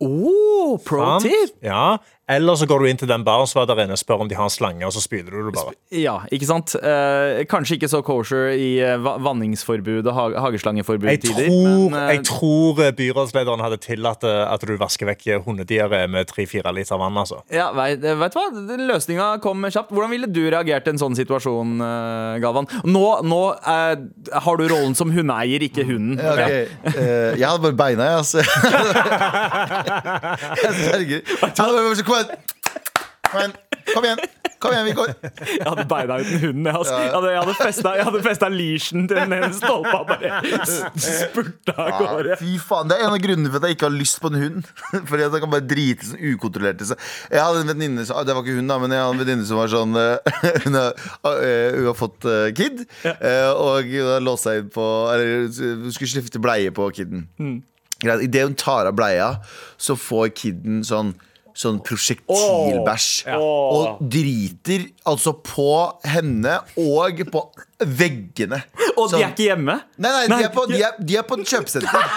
Oh, pro tip! Ja. Eller så går du inn til den baren som er der inne, spør om de har en slange, og så spyler du det bare. Ja, ikke sant? Eh, kanskje ikke så kosher i eh, vanningsforbud og ha Jeg hageslangeforbud-tider. tror, men, eh, jeg tror eh, byrådslederen hadde tillatt at du vasker vekk hundediaré med tre-fire liter vann. altså. ja, vet, vet du hva? Den Løsninga kom kjapt. Hvordan ville du reagert i en sånn situasjon, Galvan? Nå, nå eh, har du rollen som hundeeier, ikke hunden. Ja, ok. Eh, jeg hadde bare beina, jeg, altså. jeg sverger. Bare Kom igjen! Kom igjen, kom igjen, vi går. Jeg hadde beina uten hunden. Jeg, altså. jeg hadde, jeg hadde festa- jeg hadde festa leashen til den ene stolpa og bare spurta av gårde. Fy faen, Det er en av grunnene for at jeg ikke har lyst på en hund. Fordi at jeg kan bare drite sånn ukontrollert i seg. Jeg hadde en venninne som Det var ikke hun, da, men jeg hadde en venninne som var sånn eh, Hun har, eh, hun har fått eh, kid, og hun låst seg inn på Eller hun skulle skifte bleie på kiden. Greit, Idet hun tar av bleia, så får kiden sånn Sånn prosjektilbæsj. Og driter altså på henne og på veggene. Og de Sånn- er ikke hjemme? Nei, nei, de er på, de er, de er på et kjøpesenter.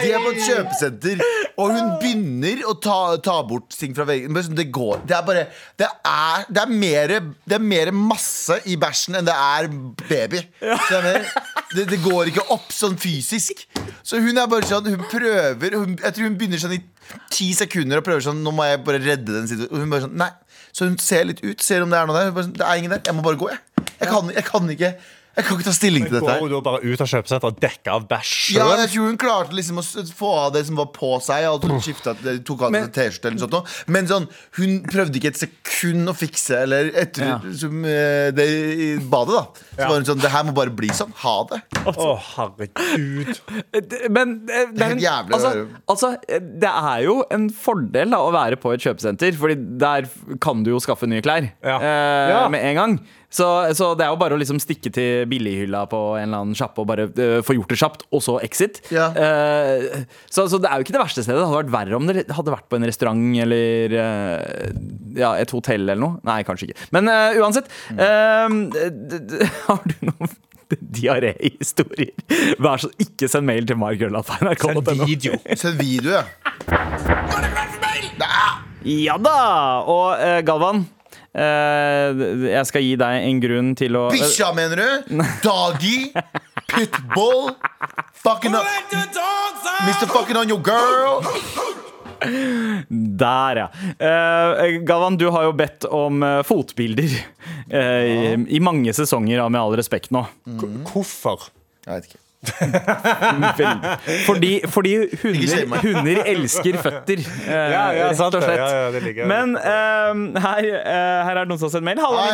De er på et kjøpesenter, og hun begynner å ta, ta bort ting fra veggen. Sånn, Det går Det er bare Det er, det er, mer, det er mer masse i bæsjen enn det er baby. Det, det går ikke opp sånn fysisk. Så hun er bare sånn Hun prøver hun, Jeg tror hun begynner sånn i ti sekunder og prøver sånn Nå må jeg bare redde den situasjonen. Hun bare sånn Nei. Så hun ser litt ut, ser om det er noe der. Sånn, det er ingen der. Jeg må bare gå, jeg. Jeg kan, jeg kan ikke Jeg kan ikke ta stilling til dette. Går hun da bare ut av kjøpesenteret og dekker av bæsj ja, sjøl? jeg tror hun klarte liksom å s- få av det som var på seg. Og hun skiftet, tok av Men- seg T-skjorte eller noe sånt. nå. Men sånn, hun prøvde ikke et sekund å fikse Eller etter Ja. som, eh, det i badet, da. Så Ja. var hun sånn Det her må bare bli sånn. Ha det. Å, herregud. Det- Men eh, det er, helt en, jævlig å altså, høre. altså, eh, det er jo en fordel da, å være på et kjøpesenter, Fordi der kan du jo skaffe nye klær Ja. eh, Ja. med en gang. Så, så det er jo bare å liksom stikke til billighylla på en eller annen sjappe og bare uh, få gjort det kjapt, og så exit. Ja. Uh, så, så det er jo ikke det verste stedet. Det hadde vært verre om det hadde vært på en restaurant eller uh, ja, et hotell eller noe. Nei, kanskje ikke. Men eh, uansett. eh, d- d- har du noen diaréhistorier? Vær så ikke send mail til Send mark.nrk.no. video. Send video, ja. Ja da! Og Galvan, jeg skal gi deg en grunn til å Bikkja, mener du? Doggy? Pitbull? Fucking up Mr. Fucking on your girl? Der, ja. Uh, Galvan, du har jo bedt om uh, fotbilder eh, i, i mange sesonger Med all respekt nå. Hvorfor? Jeg vet ikke. Fordi, fordi hunder, hunder elsker føtter. eh, Ja, ja, rett og slett. Ja, ja, det liker. Men eh, her, eh, her er det noen som har sendt mail. Halla.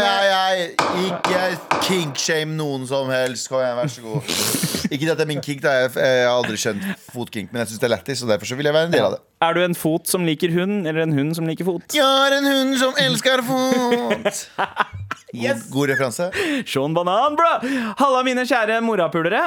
Ikke kink-shame noen som helst. Kom igjen, vær så god. Ikke at det er min kink, da. Jeg jeg har aldri skjønt fotkink, men jeg syns det er lættis, og derfor så vil jeg være en del av det. Er du en fot som liker hund, eller en hund som liker fot? Jeg er en hund som elsker fot. God, god referanse. Sean Banan, bro! Halla, mine kjære morapulere.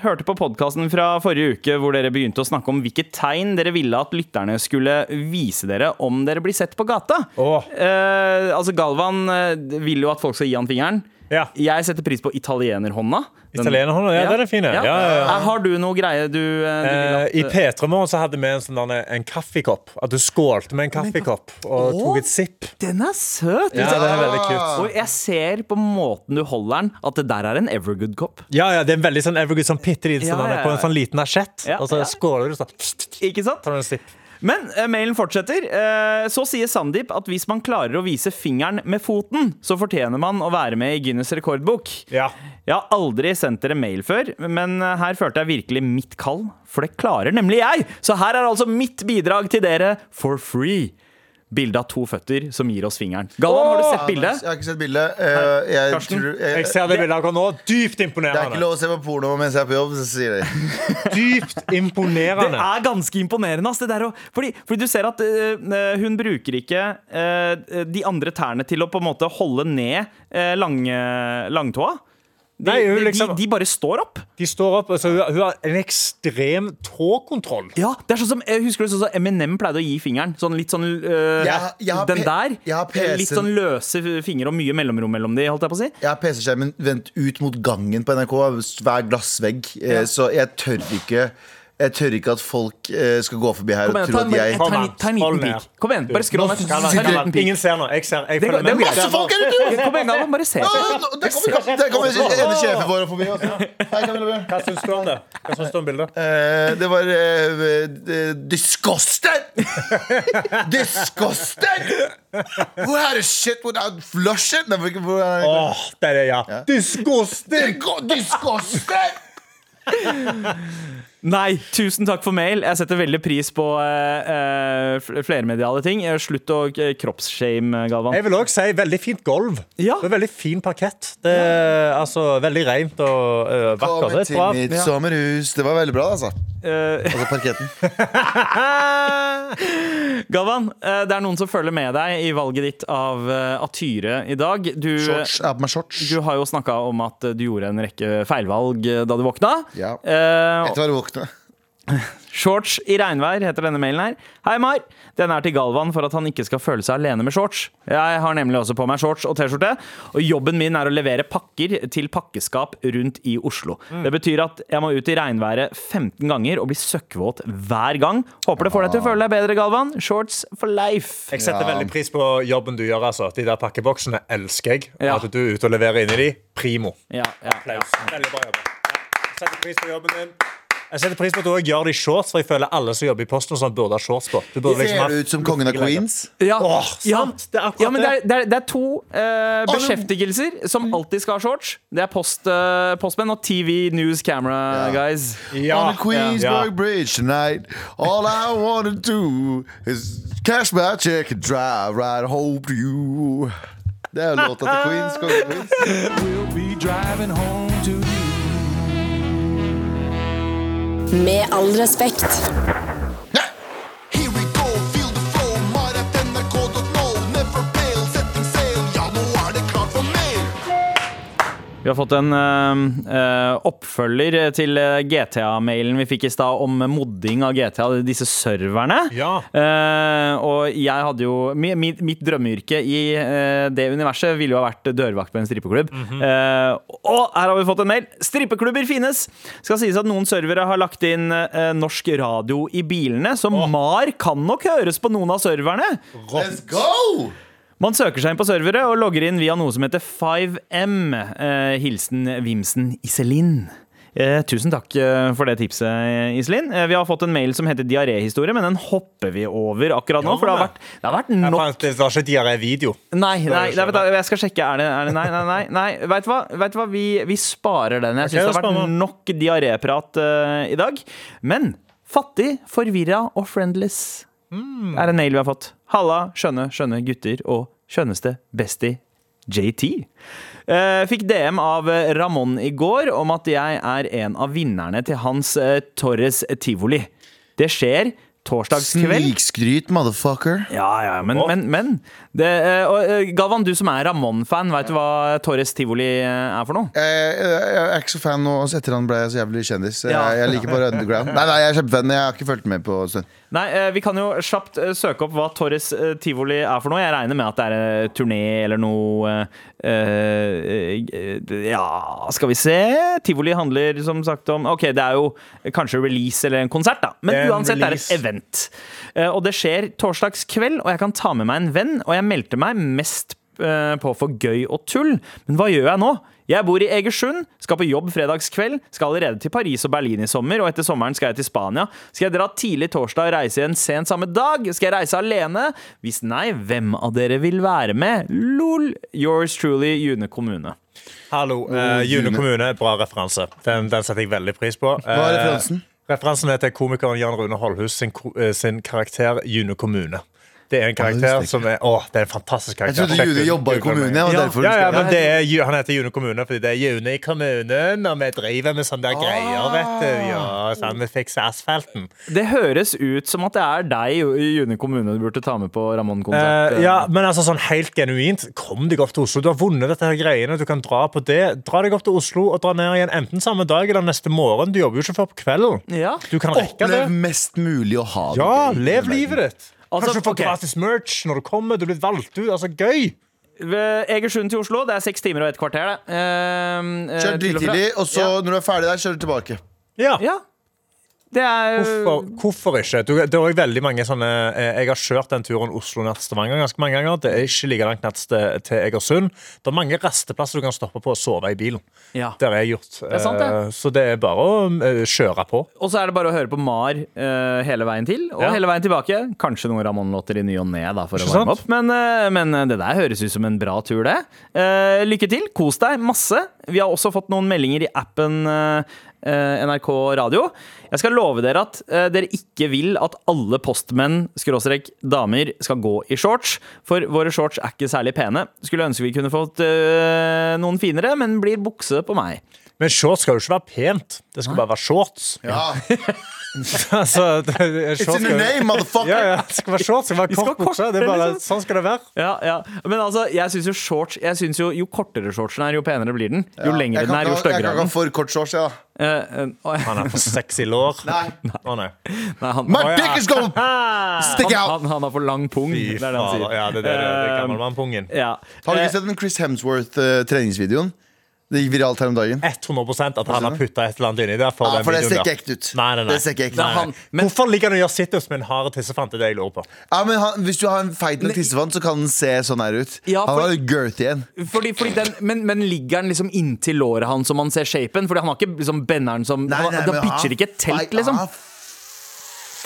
Hørte på podkasten fra forrige uke hvor dere begynte å snakke om hvilke tegn dere ville at lytterne skulle vise dere om dere blir sett på gata. Oh. Eh, altså, Galvan eh, vil jo at folk skal gi han fingeren. Ja. Jeg setter pris på italienerhånda. Den- Italienerhånda, ja, den er fin, ja. Ja, ja, ja. Eh, Har du noe greie du, eh, du vil Eh, I P3 Morgen så hadde vi en sånn der, en kaffekopp. At du skålte med en kaffekopp og tok et sipp. Den er søt! Ja, det er veldig kult. Og jeg ser på måten du holder den, at det der er en Evergood-kopp. Ja, ja, det er en veldig sånn Evergood sånn bitte liten Ja, sånn, ja, ja. på en sånn liten asjett. Ja, og så ja. skåler du sånn. Ikke sant? Tar du en sipp. Men eh, mailen fortsetter. Eh, så sier Sandeep at hvis man klarer å vise fingeren med foten, så fortjener man å være med i Guinness rekordbok. Ja. Jeg har aldri sendt dere mail før, men eh, her følte jeg virkelig mitt kall. For det klarer nemlig jeg! Så her er altså mitt bidrag til dere for free. Bilde av to føtter som gir oss fingeren. Galvan, har du sett bildet? Jeg har ikke sett bildet. Uh, jeg Karsten? tror, Jeg jeg, ser det bildet akkurat nå. Dypt det er ikke lov å se på porno mens jeg er på jobb, så sier de. Dypt Det er ganske imponerende. ass, det der, fordi, fordi du ser at uh, hun bruker ikke uh, de andre tærne til å på en måte holde ned uh, lang, langtåa. De, Nei, de- liksom- de, de bare står opp. De står opp, altså, hun, har- hun har en ekstrem tåkontroll. Ja, det er sånn som, jeg Husker du sånn som Eminem pleide å gi fingeren? Sånn litt sånn øh, ja, ja, Den der. Ja. Litt sånn løse fingre og mye mellomrom mellom de, holdt jeg på å si. Jeg har PC-skjermen vendt ut mot gangen på NRK, hver glassvegg, eh, så jeg tør ikke Jeg tør ikke at folk eh, skal gå forbi her Kom og igjen, tro at jeg ta en, ta en liten hold. Kom igjen, bare skroll ned. Ingen ser nå. Jeg ser. Jeg Det- det- er Masse folk her ute! Kom igjen, Galvan, bare se. Der kommer, der kommer ene sjefen vår forbi. Camilla. Hva syns du om det? Hva syns du om bildet? Eh, det var disgusted! Disgusted! disgusting! disgusting! Who had a shit without flushing? Er? Åh, det er ja. Disgusting! Disgusting! Nei, tusen takk for mail. Jeg setter veldig pris på uh, uh, flermediale ting. Eh, Slutt å eh, kroppsshame, Galvan. Jeg vil òg si veldig fint gulv. Ja. Det er veldig fin parkett. Det er altså veldig rent og uh, vakkert. Er til bra. mitt sommerhus. Det var veldig bra, altså. Eh, Altså parketten. Galvan, eh, det er noen som følger med deg i valget ditt av uh, atyre i dag. Du, Shorts. Jeg har på meg shorts. du har jo snakka om at eh, du gjorde en rekke feilvalg eh, da du våkna. Ja. Uh, Etter å ha våkne. Shorts i regnvær heter denne mailen her. Hei, Mar. Den er til Galvan for at han ikke skal føle seg alene med shorts. Jeg har nemlig også på meg shorts og T-skjorte, og jobben min er å levere pakker til pakkeskap rundt i Oslo. Det betyr at jeg må ut i regnværet 15 ganger og bli søkkvåt hver gang. Håper det får deg til å føle deg bedre, Galvan. Shorts for life. Jeg setter Ja. veldig pris på jobben du gjør. altså De der pakkeboksene elsker jeg. Ja. At du er ute og leverer inni de, primo. Ja. Applaus. Veldig bra jobba. Setter pris på jobben din. Jeg setter pris på at du også gjør det i shorts, for jeg føler alle som jobber i Posten, sånn burde ha shorts på. Du burde liksom Ser du ut som kongen av Queens? Ja, Åh, ja. sant. Det er akkurat ja, men det er, det er, det er to eh, beskjeftigelser som alltid skal ha shorts. Det er post, eh, postmenn og TV News Camera Ja. guys. Ja. On the Queensburg Ja. Bridge tonight. All I wanna do is cash my check and drive right home to you. Det er låta til Queens. kongen av Queens. We'll be driving home to you. Med all respekt. Vi har fått en uh, oppfølger til eh, GTA-mailen vi fikk i stad om modding av GTA, disse serverne. Ja. Uh, og jeg hadde jo mi- Mitt, mitt drømmeyrke i uh, det universet ville jo ha vært dørvakt på en strippeklubb. Eh, og her har vi fått en mail. Strippeklubber finnes! Skal sies at noen servere har lagt inn norsk radio i bilene, så MAR kan nok høres på noen av serverne. Let's go! Man søker seg inn på servere og logger inn via noe som heter 5M. Eh, hilsen Vimsen Iselin. Eh, tusen takk eh, for det tipset, Iselin. Eh, vi har fått en mail som heter diaréhistorie, men den hopper vi over akkurat nå. For det har vært, det har vært nok fant- Det var ikke diaré-video. Nei, nei, nei, du, jeg skal sjekke. Er det, er det Nei, nei, nei. nei. Vet du hva? Vet du hva? Vi, vi sparer den. Jeg syns det har vært nok diaréprat uh, i dag. Men fattig, forvirra og friendless er en mail vi har fått. Halla, skjønne, skjønne gutter og skjønneste bestie JT. Eh, fikk DM av eh, Ramón i går om at jeg er en av vinnerne til hans eh, Torres Tivoli. Det skjer torsdagskveld. Snikskryt, motherfucker. Ja, ja, men, men, men det, og, Galvan, du som er Ramón-fan, veit du hva Torres Tivoli er for noe? Jeg er ikke så fan nå etter han ble så jævlig kjendis. Jeg, jeg liker bare underground. Nei, nei, jeg er kjempefan. Jeg har ikke fulgt med på en stund. Nei, eh, Vi kan jo kjapt eh, søke opp hva Torres eh, Tivoli er for noe. Jeg regner med at det er turné eller noe Ja, skal vi se Tivoli handler som sagt om Ok, det er jo kanskje release eller en konsert, da. Men uansett, det er et event. Og det skjer torsdags kveld, og jeg kan ta med meg en venn. Og jeg meldte meg mest på for gøy og tull. Men hva gjør jeg nå? Jeg bor i Egersund, skal på jobb fredagskveld, skal allerede til Paris og Berlin i sommer, og etter sommeren skal jeg til Spania. Skal jeg dra tidlig torsdag og reise igjen sent samme dag? Skal jeg reise alene? Hvis nei, hvem av dere vil være med? Lol. Yours truly, June kommune. Hallo. Uh, June kommune, bra referanse. Den, den setter jeg veldig pris på. Hva er Eh, referansen? Referansen er til komikeren Jan Rune Holhus sin, eh, sin karakter June kommune. Det er en karakter som er Åh, det er en fantastisk karakter. Jeg trodde June jobba i kommunen. Ja, derfor ja, ja, men det er, Han heter June kommune fordi det er June i kommunen, og vi driver med sånne der greier, vet du. Ja, sånn, vi fikser asfalten. Det høres ut som at det er deg, i June kommune, du burde ta med på Ramón-konsert. Eh, ja, men altså sånn helt genuint, kom deg opp til Oslo. Du har vunnet dette her greiene, du kan dra på det. Dra deg opp til Oslo og dra ned igjen enten samme dag eller neste morgen. Du jobber jo ikke før på kvelden. Ja. Du kan rekke det. Opplev mest mulig å ha det Ja, lev livet ditt. Altså, Kanskje du får okay. gratis merch når du kommer. Du blir valgt ut. Altså, gøy. Ved Egersund til Oslo, det er seks timer og et kvarter, det. Eh, eh, Kjør drittidlig, og og så Ja. når du er ferdig der, kjører du tilbake. Ja. Ja. Det er Hvorfor, hvorfor ikke? Du, det er veldig mange sånne eh, Jeg har kjørt den turen Oslo ned til Stavanger ganske mange ganger. Det er ikke like langt ned til, til Egersund. Det er mange resteplasser du kan stoppe på og sove i bilen. Ja. Det har jeg gjort. er sant, det. Eh, Så det er bare å eh, kjøre på. Og så er det bare å høre på Mar hele veien til, og Ja. hele veien tilbake. Kanskje noen Ramón-låter i ny og ne, for for å varme sant? opp. Men, men det der høres ut som en bra tur, det. Lykke til. Kos deg masse. Vi har også fått noen meldinger i appen NRK Radio. Jeg skal love dere at eh, dere ikke vil at alle postmenn skråstrek damer skal gå i shorts, for våre shorts er ikke særlig pene. Skulle ønske vi kunne fått eh, noen finere, men blir bukse på meg. Men shorts skal jo ikke være pent. Det skal bare være shorts. Ja. altså, det, It's in the name, motherfucker! Ja, ja, det skal være shorts. Det skal være kort bukse. Det er bare, liksom. sånn skal det være. Ja, ja. Men altså, jeg syns jo shorts jeg synes jo, Jo kortere shortsen er, jo penere blir den. Jo Ja. lengre Jeg den er, jo styggere Jeg er kan ikke ha for kort shorts, ja. Uh, uh, eh, Han er for sexy lår. Nei. Å, nei. nei, han, My dick is gone! stick han, out! han, han har for lang pung. Fy Det er det han sier. Ja, det er det. det, er Eh, Gammelmannpungen. ja. Har du Eh, ikke sett den Chris Hemsworth-treningsvideoen? Det gikk viralt her om dagen. 100% at han har putta et eller annet inni der. For Ja, for det ser ikke ekte ut. Nei, nei, nei. Det ser ikke ekte ut. han, men Hvorfor ligger han og gjør situps med en hard tissefant? Det er det jeg lurer på. Ja, men han, Hvis du har en feit nok tissefant, så kan den se sånn her ut. Ja, Han for- har jo girthy igjen. fordi, fordi den, men, men ligger den liksom inntil låret hans så man ser shapen? Fordi han har ikke liksom benderen som han, Da men pitcher ikke et telt, liksom. Nei,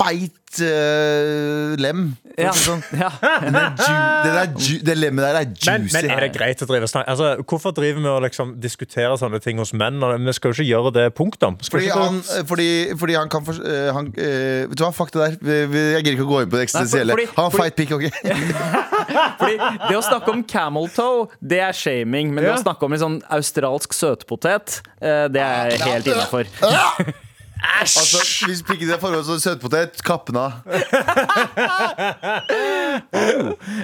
Feit uh, lem. Ja. det Sånn. Ja. Den er det, er ju, det lemmet der er juicy. men er det greit å drive snakke altså, Hvorfor driver vi og liksom diskutere sånne ting hos menn? Vi skal jo ikke gjøre det, punktum. Fordi han, fordi, fordi han kan for, uh, han, uh, Vet du hva, fuck det der. Jeg gidder ikke å gå inn på det eksistensielle. Han har feit pikk, ok? Fordi det å snakke om camel toe, det er shaming. Men det å snakke om en sånn australsk søtpotet, eh, det er jeg helt innafor. Altså, Hvis pikken din er forhold til søtpotet, kapp den av.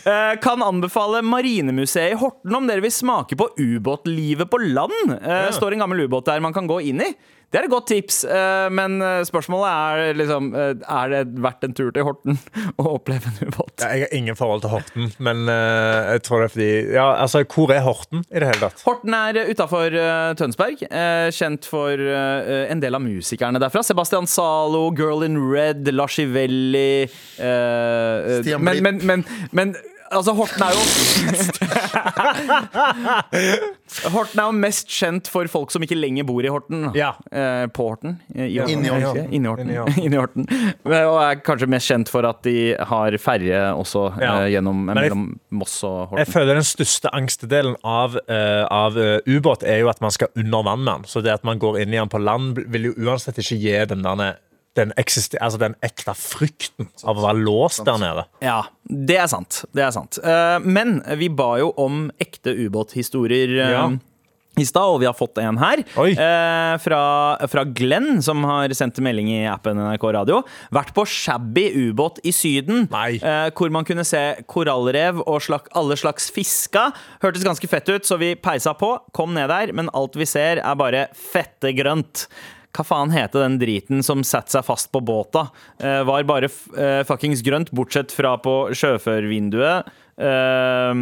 Eh, Kan anbefale Marinemuseet i Horten om dere vil smake på ubåtlivet på land. Eh, Står en gammel ubåt der man kan gå inn i. Det er et godt tips, eh, men eh, spørsmålet er liksom eh, Er det verdt en tur til Horten å oppleve en ubåt? Ja, Jeg har ingen forhold til Horten, men jeg tror det er fordi Ja, altså, hvor er Horten i det hele tatt? Horten er utafor Tønsberg. kjent for en del av musikerne derfra. Sebastian Zalo, Girl in Red, Lars Ivelli Stian Blipp. Men, men, men, men Altså, Horten er jo Horten er jo mest kjent for folk som ikke lenger bor i Horten. Ja. Eh, på Horten. I Horten. Inni Horten. Inni Horten. Inni Horten. Inni Horten. Og er kanskje mest kjent for at de har ferje også Ja. eh, gjennom, jeg- mellom Moss og Horten. Jeg føler Den største angstdelen av, uh, av eh, ubåt er jo at man skal under vann med den. Så det at man går inn i den på land, vil jo uansett ikke gi den, derne- den, altså den ekte frykten av å være låst der nede. Ja, det er sant. Det er sant. Eh, men vi ba jo om ekte ubåthistorier. eh, Ja. I stad, og vi har fått en her eh, fra, fra Glenn, som har sendt melding i appen NRK Radio. Vært på shabby ubåt i Syden, eh, hvor man kunne se korallrev og slak, alle slags fiska. Hørtes ganske fett ut, så vi peisa på, kom ned der, men alt vi ser er bare fette grønt. Hva faen heter den driten som satte seg fast på båta? Eh, var bare eh, fuckings grønt, bortsett fra på sjøførvinduet. Eh,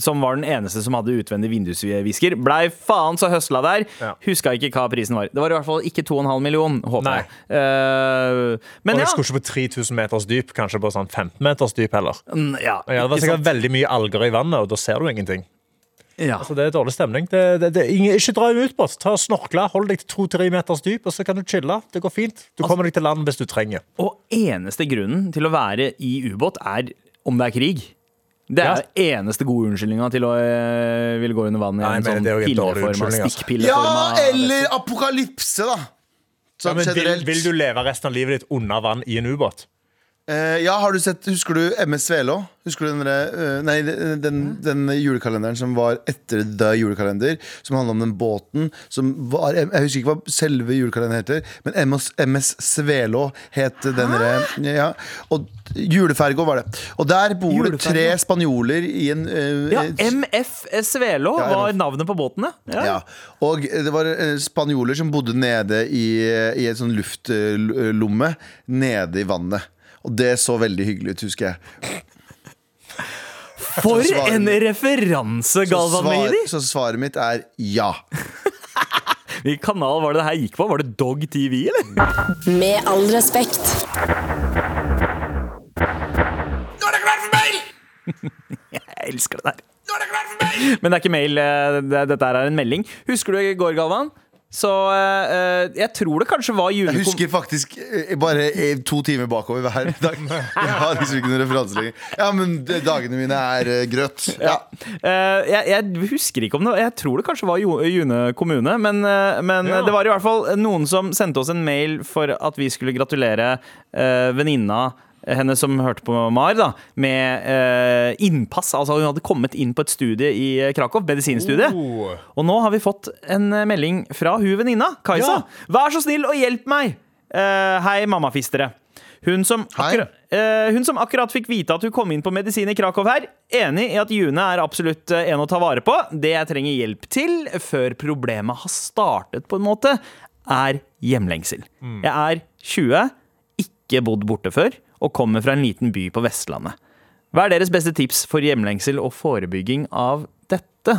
som var den eneste som hadde utvendig vindusvisker. Blei faen så høsla der. Ja. Huska ikke hva prisen var. Det var i hvert fall ikke 2,5 million, håper Nei. jeg. Eh, men Og ja. jeg skulle ikke på 3000 meters dyp, kanskje på sånn 15 meters dyp heller. Mm, ja, Ja, det var sikkert sant? veldig mye alger i vannet, og da ser du ingenting. Ja. Altså, det er dårlig stemning. Det, det, det, ingen, ikke dra i oss. Ta og Snorkle, hold deg til to-tre meters dyp, og så kan du chille. Det går fint. Du kommer deg til land hvis du trenger. Og eneste grunnen til å være i ubåt er om det er krig. Det er eneste gode unnskyldninga til å øh, ville gå under vann i en men sånn pilleforma, altså. stikkpilleforma Ja, eller apokalypse, da. Ja, Sånn men vil, vil du leve resten av livet ditt under vann i en ubåt? Eh, ja, har du sett, Husker du MS Svelo? Husker du den, eh, nei, den, den julekalenderen som var etter The Julekalender? Som handla om den båten som var Jeg husker ikke hva selve julekalenderen heter, men MS, MS Svelo het den derre ja, Og Julefergo var det. Og der bor det tre spanjoler i en uh, Ja, MF Svelo Ja, var navnet på båtene. Ja. Ja, og det var spanjoler som bodde nede i, i en sånn luftlomme nede i vannet. Og det så veldig hyggelig ut, husker jeg. For svaret- en referanse, Galvan Mehidi! så svaret mitt er ja. Hvilken kanal var det det her gikk på? Var det Dog TV, eller? Med all respekt. Nå er det klart for mail! Jeg elsker det der. Nå er det klart for mail! Men det er ikke mail, eh, dette er en melding. Husker du i går, Galvan? Så eh, jeg tror det kanskje var Jeg julekom... husker faktisk eh, bare eh, to timer bakover hver dag. Jeg har liksom ikke noen referanse lenger. Ja, men dagene mine er eh, grøt. Ja. Eh, jeg, jeg husker ikke om det Jeg tror det kanskje var Jo- June kommune, men, eh, men Ja. det var i hvert fall noen som sendte oss en mail for at vi skulle gratulere uh, venninna henne som hørte på MAR, da, med eh, innpass. Altså Hun hadde kommet inn på et studie i eh, Krakow, medisinstudiet. Oh. Og nå har vi fått en eh, melding fra hun venninna, Kajsa. Ja. Vær så snill og hjelp meg! Eh, hei, mammafistere. Hun som, akkurat, eh, hun som akkurat fikk vite at hun kom inn på medisin i Krakow her, enig i at June er absolutt eh, en å ta vare på. Det jeg trenger hjelp til før problemet har startet, på en måte, er hjemlengsel. Jeg er 20, ikke bodd borte før, og kommer fra en liten by på Vestlandet. Hva er deres beste tips for hjemlengsel og forebygging av dette?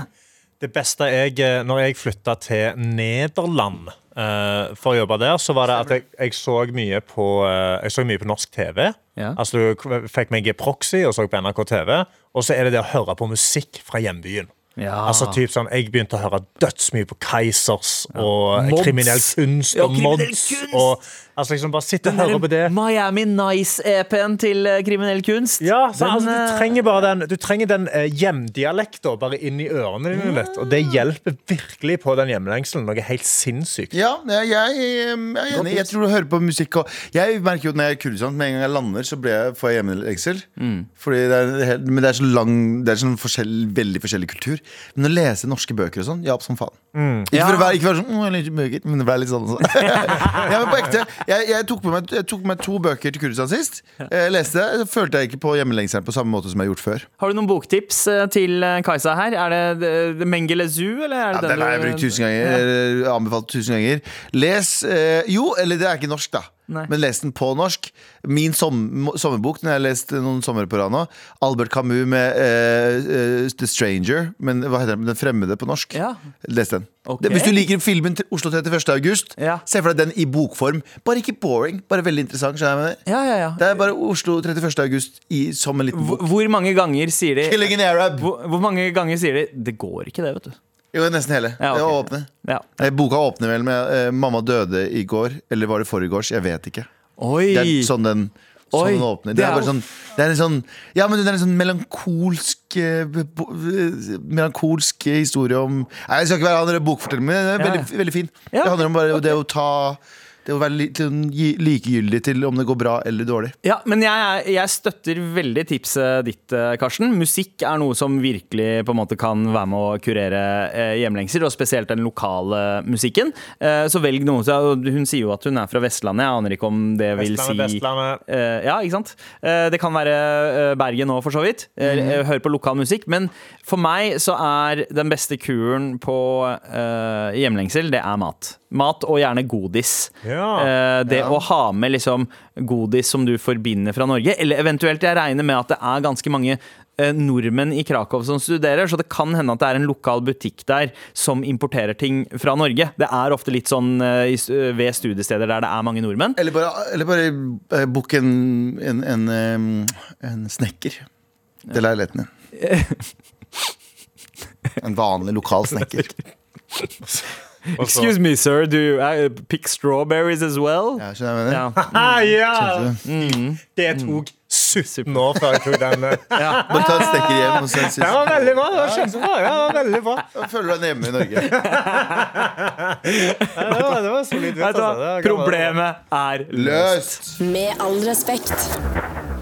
Det beste jeg eh, Når jeg flytta til Nederland uh, for å jobbe der, så var det at jeg, jeg så mye på uh, Jeg så mye på norsk TV. Ja. Altså Du fikk meg i proxy og så på NRK TV. Og så er det det å høre på musikk fra hjembyen. Ja. Altså typ sånn, Jeg begynte å høre dødsmye på Keisers og ja. kriminell kunst og kriminell mods. kunst. Og altså liksom bare sitte og høre på det. Miami Nice-EP-en til eh, Kriminell kunst. Ja, så, Den, altså, eh, Du trenger bare den, du trenger den eh, hjemdialekta bare inn i ørene dine litt. Og det hjelper virkelig på den hjemlengselen. Noe helt sinnssykt. Ja, jeg, jeg, jeg er enig. Jeg tror du hører på musikk og Jeg merker jo når jeg er i Kurdistan, med en gang jeg lander, så blir jeg, får jeg hjemmelengsel. Fordi det er, helt- men det er så lang Det er sånn forskjell, veldig forskjellig kultur. Men å lese norske bøker og sånn, ja, som faen. Ikke, for å være, ikke være sånn «Åh, jeg liker bøker, men det ble litt sånn også. ja, men på ekte. Jeg, jeg, tok med meg, jeg tok med meg to bøker til Kurdistan sist. Jeg leste det, så følte jeg ikke på hjemmelengselen på samme måte som jeg har gjort før. Har du noen boktips eh, til eh, Kajsa her? Er det eh, Mengele Zoo, eller er Ja, det den har jeg brukt tusen ganger. eller Anbefalt tusen ganger. Les eh, Jo, eller det er ikke norsk, da. Nei. men lest den på norsk. Min som, sommerbok, den har jeg lest noen somre på rad nå. Albert Camus med uh, uh, The Stranger, men hva heter den? Den fremmede på norsk. Ja. Les den. Okay. Hvis du liker filmen til Oslo 31. august, Ja. se for deg den i bokform. Bare ikke boring, bare veldig interessant. Ja, ja, ja. Det er bare Oslo 31. august i, som en liten Hvor, bok. hvor mange ganger sier de Killing an Arab. hvor, hvor mange ganger sier de Det går ikke, det, vet du. Jo, nesten hele. Ja, Det ok. var åpne. Ja. Eh, Boka åpner vel med eh, 'Mamma døde i går', eller var det forgårs? Jeg vet ikke. Oi! Det er sånn den, sånn Oi, den åpner. Det det er bare sånn Det er en sånn Ja, men det er en sånn melankolsk eh, Melankolsk historie om Nei, Jeg skal ikke være han bokforteller, men den er veldig, veldig fin. Det handler om bare det å ta Det å være li, likegyldig til om det går bra eller dårlig. Ja, men jeg, jeg støtter veldig tipset ditt, eh, Karsten. Musikk er noe som virkelig på en måte kan være med å kurere eh, hjemlengsel, og spesielt den lokale musikken. Eh, så velg noe. Hun sier jo at hun er fra Vestlandet. Jeg aner ikke om det vil Vestlandet, si Vestlandet. Eh, ja, ikke sant? Eh, det kan være Bergen òg, for så vidt. Mhm. Hør på lokal musikk. Men for meg så er den beste kuren på hjemlengsel, det er mat. Mat og gjerne godis. Ja. Eh, det Ja. å ha med liksom godis som du forbinder fra Norge, eller eventuelt jeg regner med at det er ganske mange eh, nordmenn i Krakow som studerer, så det kan hende at det er en lokal butikk der som importerer ting fra Norge. Det er ofte litt sånn eh, ved studiesteder der det er mange nordmenn. Eller bare, eller bare book en, en, en, en snekker til leiligheten din. En vanlig lokal snekker. Excuse me, sir, do you uh, pick strawberries as well? Ja, skjønner jeg hva jeg mener? Ja. Ah, ja! Skjønner Det tok 17 år før jeg tok den. Ja. Bare ta et snekker hjem. Og så Det var veldig bra. Det var kjempebra. Ja, det var veldig bra. Da føler du deg hjemme i Norge. Ja, det, var, det var solid. Vet du? Problemet er Løst! Med all respekt.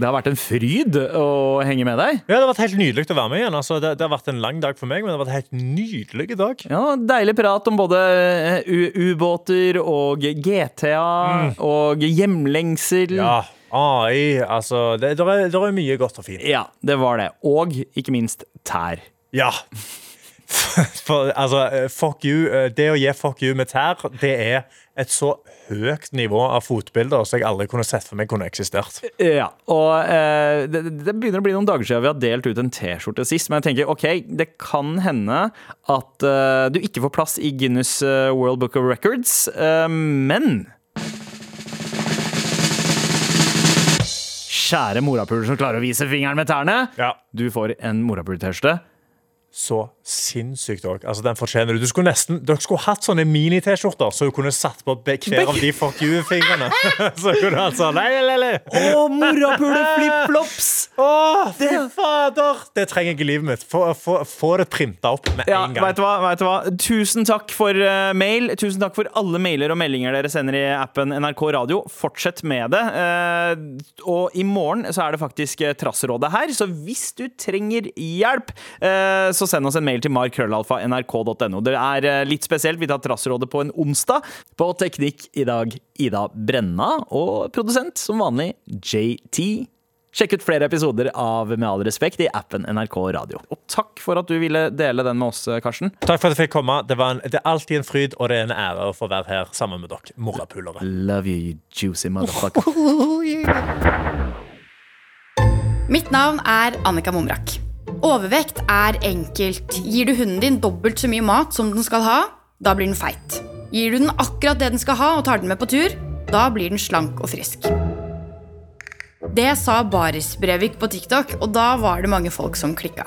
Det har vært en fryd å henge med deg. Ja, Det har vært helt nydelig å være med igjen. Altså, det, det har vært en lang dag for meg, men det har vært en helt nydelig dag. Ja, Deilig prat om både eh, ubåter og GTA og hjemlengsel. Ja, AI Altså, det, det, er, det er mye godt og fint. Ja, det var det. Og ikke minst tær. Ja. For, altså, eh, fuck you. eh, Det å gi fuck you med tær, det er et så høyt nivå av fotbilder som jeg aldri kunne sett for meg kunne eksistert. Ja, og eh, det, det begynner å bli noen dager siden vi har delt ut en T-skjorte sist. Men jeg tenker, ok, det kan hende at eh, du ikke får plass i Guinness eh, World Book of Records, eh, men Kjære morapuler som klarer å vise fingeren med tærne. Ja. Du får en morapuler-T-skjorte. Så sinnssykt òg. Altså, den fortjener du. du skulle nesten, dere skulle hatt sånne mini-T-skjorter, så du kunne satt på hver av de fuck you-fingrene. så kunne han sånn Nei, nei, nei. Å, morapule flipflops! Å, fy fader! Det trenger jeg i livet mitt. Få, få, få det printa opp med Ja, en gang. vet du hva, vet du hva? Tusen takk for uh, mail. Tusen takk for alle mailer og meldinger dere sender i appen NRK Radio. Fortsett med det. Uh, og i morgen så er det faktisk uh, Trassrådet her, så hvis du trenger hjelp, eh, så send oss en mail til markrøllalfa.nrk.no. Det er eh, litt spesielt. Vi tar Trassrådet på en onsdag. På teknikk i dag Ida Brenna, og produsent som vanlig JT. Sjekk ut flere episoder av Med all respekt i appen NRK Radio. Og takk for at du ville dele den med oss, Karsten. Takk for at jeg fikk komme. Det, var en, det er alltid en fryd, og det er en ære å få være her sammen med dere. Morapulere. Love you, you juicy motherfucker. Mitt navn er Annika Momrak. Overvekt er enkelt. Gir du hunden din dobbelt så mye mat som den skal ha, da blir den feit. Gir du den akkurat det den skal ha og tar den med på tur, da blir den slank og frisk. Det sa Baris Brevik på TikTok, og da var det mange folk som klikka.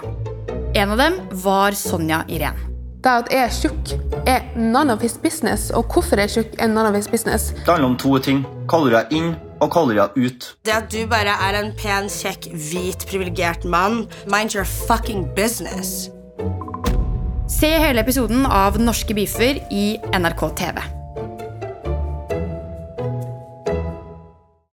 En av dem var Sonja Irén. Det at jeg er tjukk, er none of his business. Og hvorfor jeg er tjukk, er none of his business. Det handler om to ting. Kaller du deg inn og kaller henne ut. Det at du bare er en pen, kjekk, hvit, privilegert mann, mind your fucking business. Se hele episoden av Norske beefer i NRK TV.